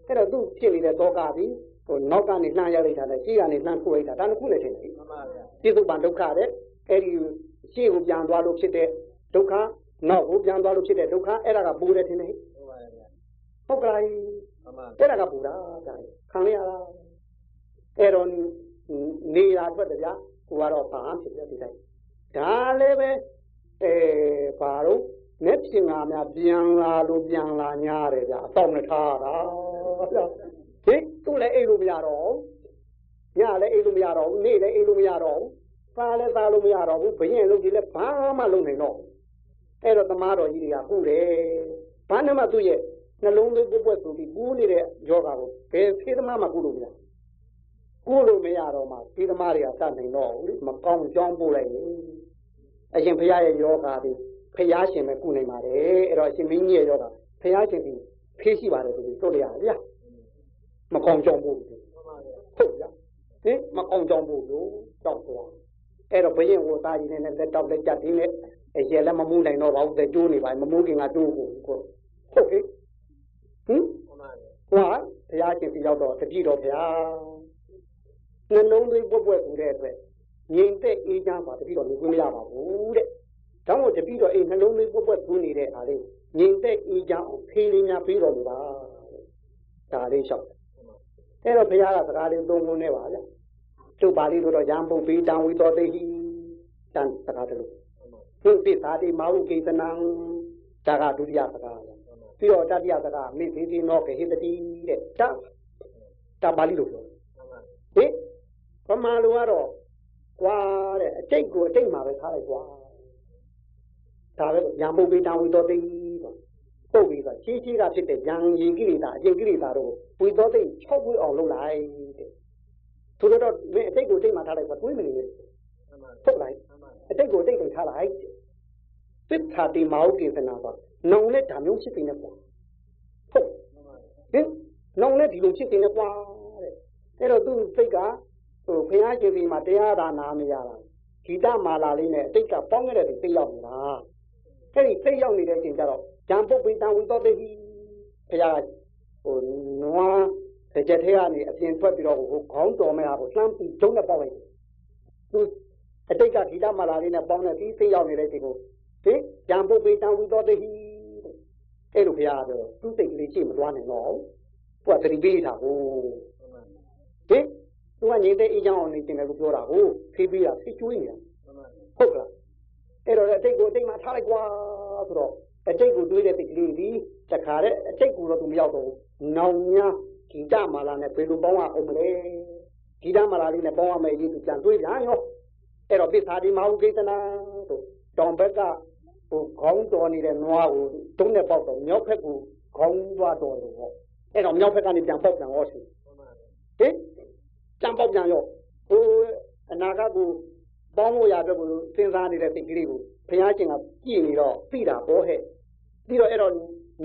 [SPEAKER 1] အဲ့တော့သူဖြစ်နေတဲ့တောကသည်ဟိုနောက်ကနေနှမ်းရလိုက်တာနဲ့ရှေ့ကနေနှမ်းထိုးလိုက်တာဒါတစ်ခုနဲ့ထင်တယ်
[SPEAKER 2] ဟုတ်ပါလေ
[SPEAKER 1] ပြည့်စုံပန်ဒုက္ခတဲ့အဲ့ဒီရှေ့ကိုပြန်သွားလို့ဖြစ်တဲ့ဒုက္ခနောက်ကိုပြန်သွားလို့ဖြစ်တဲ့ဒုက္ခအဲ့ဒါကပူတယ်ထင်တယ်
[SPEAKER 2] ဟုတ် ပါလေ
[SPEAKER 1] ဟုတ်ကလား
[SPEAKER 2] ဟုတ်ပါ
[SPEAKER 1] အဲ့ဒါကပူတာဒါခံရရလားအဲ့တော့နေတာအတွက်တည်းဗျာကိုကတော့ဘာမှဖြစ်ပြဒီတိုင်းဒါလည်းပဲအဲဘာလို့မျက်ပြင်ငါများပြန်လာလို့ပြန်လာညားတယ်ဗျာအတော့နဲ့ထားတာဗျာဟိသူ့လည်းအိတ်လို့မရတော့ညလည်းအိတ်လို့မရတော့နေ့လည်းအိတ်လို့မရတော့စားလည်းစားလို့မရတော့ဘူးဘရင်လို့ဒီလည်းဘာမှလုပ်နိုင်တော့အဲ့တော့သမားတော်ကြီးတွေကခုတယ်ဘာနဲ့မှသူ့ရဲ့ နှလုံးသွေးပွက်ဆိုပြီးကူးနေတဲ့ယောဂါကိုဘယ်သေးသမားမှကုလို့မရကုလို့မရတော့မှသေးသမားတွေကတတ်နိုင်တော့ဘူးလေမကောင်းကြောင်းပို့လိုက်ရင်အရှင်ဘုရားရဲ့ယောဂါဒီဖျားရှင်ပဲကုနိုင်ပါတယ်အဲ့တော့အရှင်မင်းကြီးရဲ့ယောဂါဖျားရှင်ဒီဖေးရှိပါတယ်ဆိုပြီးဆိုရရဗျာမကောင်းကြောင်းပို့ဘူး
[SPEAKER 2] ဟုတ်ပါလေ
[SPEAKER 1] ဟုတ်ဗျာဟင်မကောင်းကြောင်းပို့လို့တောက်သွားအဲ့တော့ဘရင်ကိုသားကြီးနဲ့လက်တောက်လက်ကြတင်းနဲ့အရေလည်းမမူးနိုင်တော့ပါဘူးတဲ့ကျိုးနေပါမမူးခင်ကတိုးကိုကိုဟုတ်ကဲ့ဟင်
[SPEAKER 2] ဟုတ်ပါလေ
[SPEAKER 1] ဟွာဘုရားရှင်ပြရောက်တော့တပြည့်တော်ဗျာနှလုံးသွေးပွက်ပွက်ကူတဲ့အတွက်ငြိမ်သက်အေးချမ်းပါတပြည့်တော်နေခွင့်မရပါဘူးတဲ့ဒါမို့တပြည့်တော်အေးနှလုံးသွေးပွက်ပွက်ကူနေတဲ့အားလေးငြိမ်သက်အေးချမ်းအောင်ဖေးလေးများပြီးတော်မူပါဒါလေးလျှောက်အဲ့တော့ဘုရားကစကားလေးသုံးခုနဲ့ပါဗျာကျုပ်ပါဠိလိုတော့ရံပုတ်ပြီးတံဝီတော်သိဟိတန်စကားတလို့သူသစ္စာတိမဟုကိတနံဒါကဒုတိယစကားပြီး တော့တတိယစကားမိသေးသေးနောဂဟိတတိတဲ့ဒါဒါပါဠိလိုပြောဟင်ဗမာလိုကတော့ကွာတဲ့အတိတ်ကိုအတိတ်မှာပဲထားလိုက်ကွာဒါပဲရံပုတ်ပြီးတံဝီတော်သိတော့ပုတ်ပြီးတော့ရှင်းရှင်းကဖြစ်တဲ့ရံရင်ကိလေသာအကျင့်ကိလေသာတို့ဝီတော်သိ6ပွေအောင်လုပ်လိုက်တဲ့သူတို့တော့မင်းအတိတ်ကိုအတိတ်မှာထားလိုက်ကွာတွေးမနေနဲ့
[SPEAKER 2] ဟုတ်ပါ
[SPEAKER 1] ဟုတ်လိုက်
[SPEAKER 2] ဟုတ်ပါ
[SPEAKER 1] အတိတ်ကိုအတိတ်ကိုထားလိုက်သစ္စာတိမဟုတ်ကိစ္စနာပါ နောင်နဲ့ဓာမျိုးဖြစ်နေကွာဟုတ်ဟင်နောင်နဲ့ဒီလိုဖြစ်နေကွာတဲ့အဲ့တော့သူစိတ်ကဟိုဘုရားရှင်စီမှာတရားသာနာမရတာဂီတမာလာလေးနဲ့အတိတ်ကပေါင်းခဲ့တဲ့စိတ်ရောက်နေတာအဲ့ဒီစိတ်ရောက်နေတဲ့အချိန်ကျတော့ဂျံပုတ်ပိတံဝိသောတိဟိဘုရားဟိုနွားတကြက်ထဲကနေအပြင်ထွက်ပြီးတော့ဟိုခေါင်းတော်မဲ့ဟာကိုလှမ်းပြီးဂျုံနဲ့ပေါက်လိုက်သူအတိတ်ကဂီတမာလာလေးနဲ့ပေါင်းတဲ့ဒီသိရောက်နေတဲ့ချိန်ကိုဟင်ကြံပုတ်ပေးတန်ဝီတော်တဟီ အဲ့လိုဘုရားပြောသူစိတ်ကလေးရှိမသွားနိုင်တော့ဘူးသူကတတိပေးတာကိုဟင်သူကငြိမ်တဲ့အေးချမ်းအောင်နေတင်တယ်လို့ပြောတာကိုဖေးပေးတာဖေးကျွေးနေတာဟုတ်ကလားအဲ့တော့အတိတ်ကိုအတိတ်မှာထားလိုက်ကွာဆိုတော့အတိတ်ကိုတွေးတဲ့စိတ်ကလေးဒီတခါတဲ့အတိတ်ကိုတော့သူမရောက်တော့ဘူးနောင်များဂီတမာလာနဲ့ဘယ်လိုပေါင်းအောင်မလဲဂီတမာလာလေးနဲ့ပေါင်းရမယ်အရေးသူကြံတွေးပြန်ရောအဲ့တော့ပိဿာဒီမဟာကိတနာဆိုတောင်ဘက်က ဟိုခေါင်းတော်နေတဲ့နွားကိုတုံးနဲ့ပေါက်တော့မြောက်ဘက်ကိုခေါင်းသွားတော်တယ်ပေါ့အဲ့တော့မြောက်ဘက်ကနေပြန်ပေါက်ပြန်ဟောရှိဟင်ပြန်ပေါက်ပြန်ရောဟိုအနာဂတ်ကိုပေါင်းလို့ရတဲ့ကိုစဉ်းစားနေတဲ့စိတ်ကလေးကိုဘုရားရှင်ကကြည့်နေတော့သိတာပေါ့ဟဲ့ပြီးတော့အဲ့တော့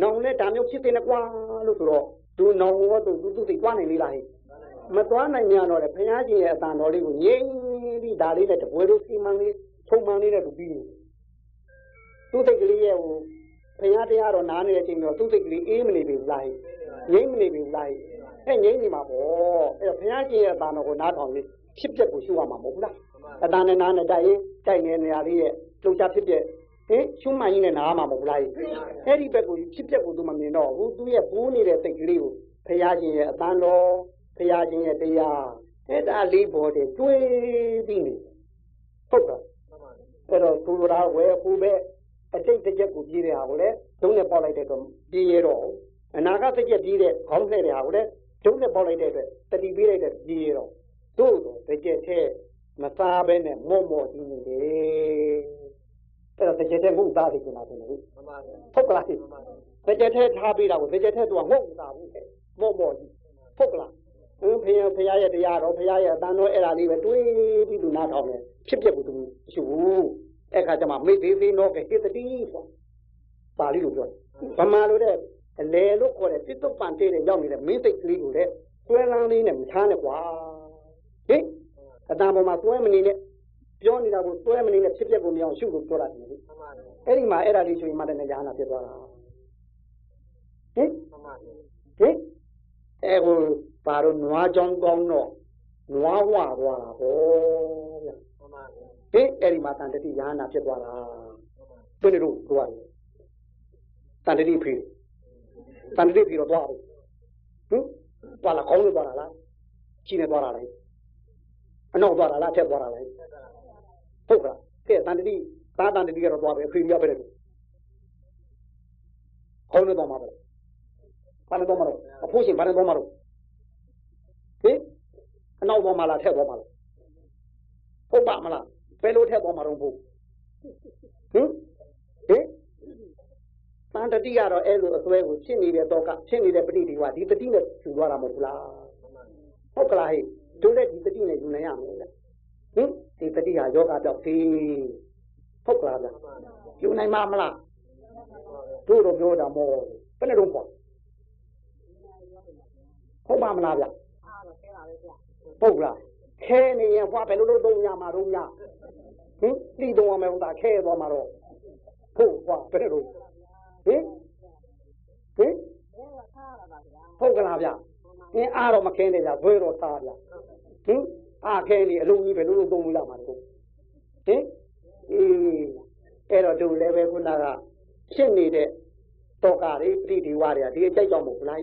[SPEAKER 1] နောင်နဲ့ဒါမျိုးဖြစ်တဲ့ကွာလို့ဆိုတော့သူနောင်ဘောသူသူသူသိသွားနိုင်လေလားဟဲ့မသွားနိုင်ကြတော့လေဘုရားရှင်ရဲ့အတန်တော်လေးကိုငြိမ်ပြီးဒါလေးနဲ့တပွဲလို့စီမံလေးထုံမှန်လေးနဲ့သူပြီးနေ သူသိကလေးရဲ့ဟိုဘုရားတရားတော်နားနေတဲ့အချိန်တော့သူသိကလေးအေးမနေပြီလားဟဲ့ငြိမ်မနေပြီလားဟဲ့အဲ့ငြိမ်နေမှာပေါ့အဲ့တော့ဘုရားရှင်ရဲ့အတန်တော်ကိုနားထောင်ပြီးဖြစ်ပျက်ကိုရှုရမှာမဟုတ်ဘူးလားအတန်နဲ့နားနဲ့တိုက်ရင်တိုက်နေတဲ့နေရာလေးရဲ့လှုပ်ရှားဖြစ်ပျက်ဟင်ရှုမှန်ကြီးနဲ့နားမှာမဟုတ်လားအဲ့ဒီဘက်ကိုဖြစ်ပျက်ကိုသူမမြင်တော့ဘူးသူရဲ့ပိုးနေတဲ့စိတ်ကလေးကိုဘုရားရှင်ရဲ့အတန်တော်ဘုရားရှင်ရဲ့တရားအဲ့ဒါလေးပေါ်တယ်တွေးပြီးနေဟုတ်ကဲ့အဲ့တော့သူရာဝဲဟူပဲ အတိတ်တစ်ချက်ကိုပြေးတဲ့ဟာကိုလည်းဒုံးနဲ့ပေါက်လိုက်တဲ့တော့ပြေးရတော့အနာဂတ်တစ်ချက်ပြေးတဲ့ခေါင်းလှည့်တဲ့ဟာကိုလည်းဒုံးနဲ့ပေါက်လိုက်တဲ့အတွက်တတိပေးလိုက်တဲ့ပြေးရတော့တို့တော့တစ်ချက်ထဲမစားဘဲနဲ့မော့မော့ကြီးနေတယ်အဲ့တော့တစ်ချက်ထဲငုတ်သားတယ်ကျင်တာတယ်ဟုတ်ဟုတ်ကလားတစ်ချက်ထဲထားပေးတာကိုတစ်ချက်ထဲသူကငုတ်သားဘူးမော့မော့ကြီးဟုတ်ကလားဘုရားဖရားရဲ့တရားတော်ဖရားရဲ့အတန်တော်အဲ့ဒါလေးပဲတွေးပြီးသူနားထောင်တယ်ဖြစ်ပျက်ဘူးသူမရှိဘူး အဲ့ခါကျမှမိသေးသေးတော့ကဟိတတိဆိုပါဠိလိုပြောဗမာလိုတဲ့အလေလို့ခေါ်တဲ့ပြစ်တုပန်တေးတဲ့ရောက်နေတဲ့မင်းသိက်ကလေးကိုလည်းတွဲလန်းလေးနဲ့မထားနဲ့ကွာဟင်အတန်ပေါ်မှာတွဲမနေနဲ့ပြောနေတာကိုတွဲမနေနဲ့ဖြစ်ပျက်ကိုမအောင်ရှုလို့ပြောတာတယ်အဲ့ဒီမှာအဲ့ဒါလေးဆိုရင်မှလည်းညာနာဖြစ်သွားတာဟင်ဟင်အဲဟိုပါတော့နွားကြောင်းကောင်းတော့နွားဝသွားတာဟောဗျာ ဟင်အဲ့ဒီမှာတန်တတိယာနာဖြစ်သွားတာဘယ်လိုလုပ်သွားလဲတန်တတိဖေးတန်တတိဖေးတော့သွားပြီဟင်သွားလာကောင်းလို့သွားတာလားကြီးနေသွားတာလားအနောက်သွားတာလားထက်သွားတာလားဟုတ်ကဲ့ကဲတန်တတိသာတန်တတိကတော့သွားပြီအဖေရောက်ပဲလေကောင်းလို့သွားမှာပဲဘာလို့သွားမှာတော့အဖိုးရှင်ဘာလို့သွားမှာတော့ဟင်အနောက်သွားမှာလားထက်သွားမှာလားဟုတ်ပါမလားဘ ယ်လိုထက်သွားမှာတော့ဘုဟင်ဟင်တန်တတိကတော့အဲ့လိုအစွဲကိုဖြစ်နေတဲ့တော့ကဖြစ်နေတဲ့ပဋိဒီဝဒီတတိနဲ့ယူသွားတာမဟုတ်လားဟုတ်ကလားဟဲ့တို့လည်းဒီတတိနဲ့ယူနိုင်ရမယ်လေဟင်ဒီတတိဟာယောဂပြောက်သေးဟုတ်ကလားဗျယူနိုင်မှာမလားတို့တော့ပြောတာမောဘယ်နဲ့တော့ပေါ့ဟုတ်ပါမလားဗျ
[SPEAKER 3] အားတော့ခဲပါပဲဗျာ
[SPEAKER 1] ဟုတ်လား ခဲနေရင်ဟွာဘယ်လိုလုပ်သုံးရမှာတော့ညဟင်တိသုံးရမယ်ဟိုသာခဲသွားမှာတော့ဟုတ်ဟွာဘယ်လိုဟင်ဟင်
[SPEAKER 3] ဘယ်ကထားရပါဗျာ
[SPEAKER 1] ဟုတ်ကလားဗျအင်းအားတော့မခဲနေကြဘွဲတော့သားဗျဟင်အားခဲနေအလုံးကြီးဘယ်လိုလုပ်သုံးလို့ရမှာတော့ဟင်အေးအဲ့တော့တို့လည်းပဲခုနကဖြစ်နေတဲ့တောကတွေပရိဒီဝတွေကဒီအကြိုက်ကြောင့်မဟုတ်ဘူးလား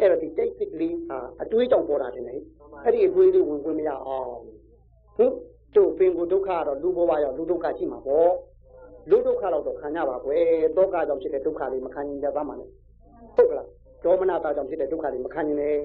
[SPEAKER 1] အဲ့တော့ဒီကြိုက်စိတ်ကလေးဟာအတွေးကြောင့်ပေါ်တာတင်လေအဲ့ဒီအတွေးလေးဝင်ခွင့်မရအောင်ဟင်တို့ပင်ကိုဒုက္ခကတော့လူဘဝရောက်လူဒုက္ခရှိမှာပေါ့လူဒုက္ခတော့ခံရပါကွယ်တောကကြောင့်ဖြစ်တဲ့ဒုက္ခတွေမခံရင်ကြသားမှာလေဟုတ်ကလားဒေါမနတာကြောင့်ဖြစ်တဲ့ဒုက္ခတွေမခံရင်လည်း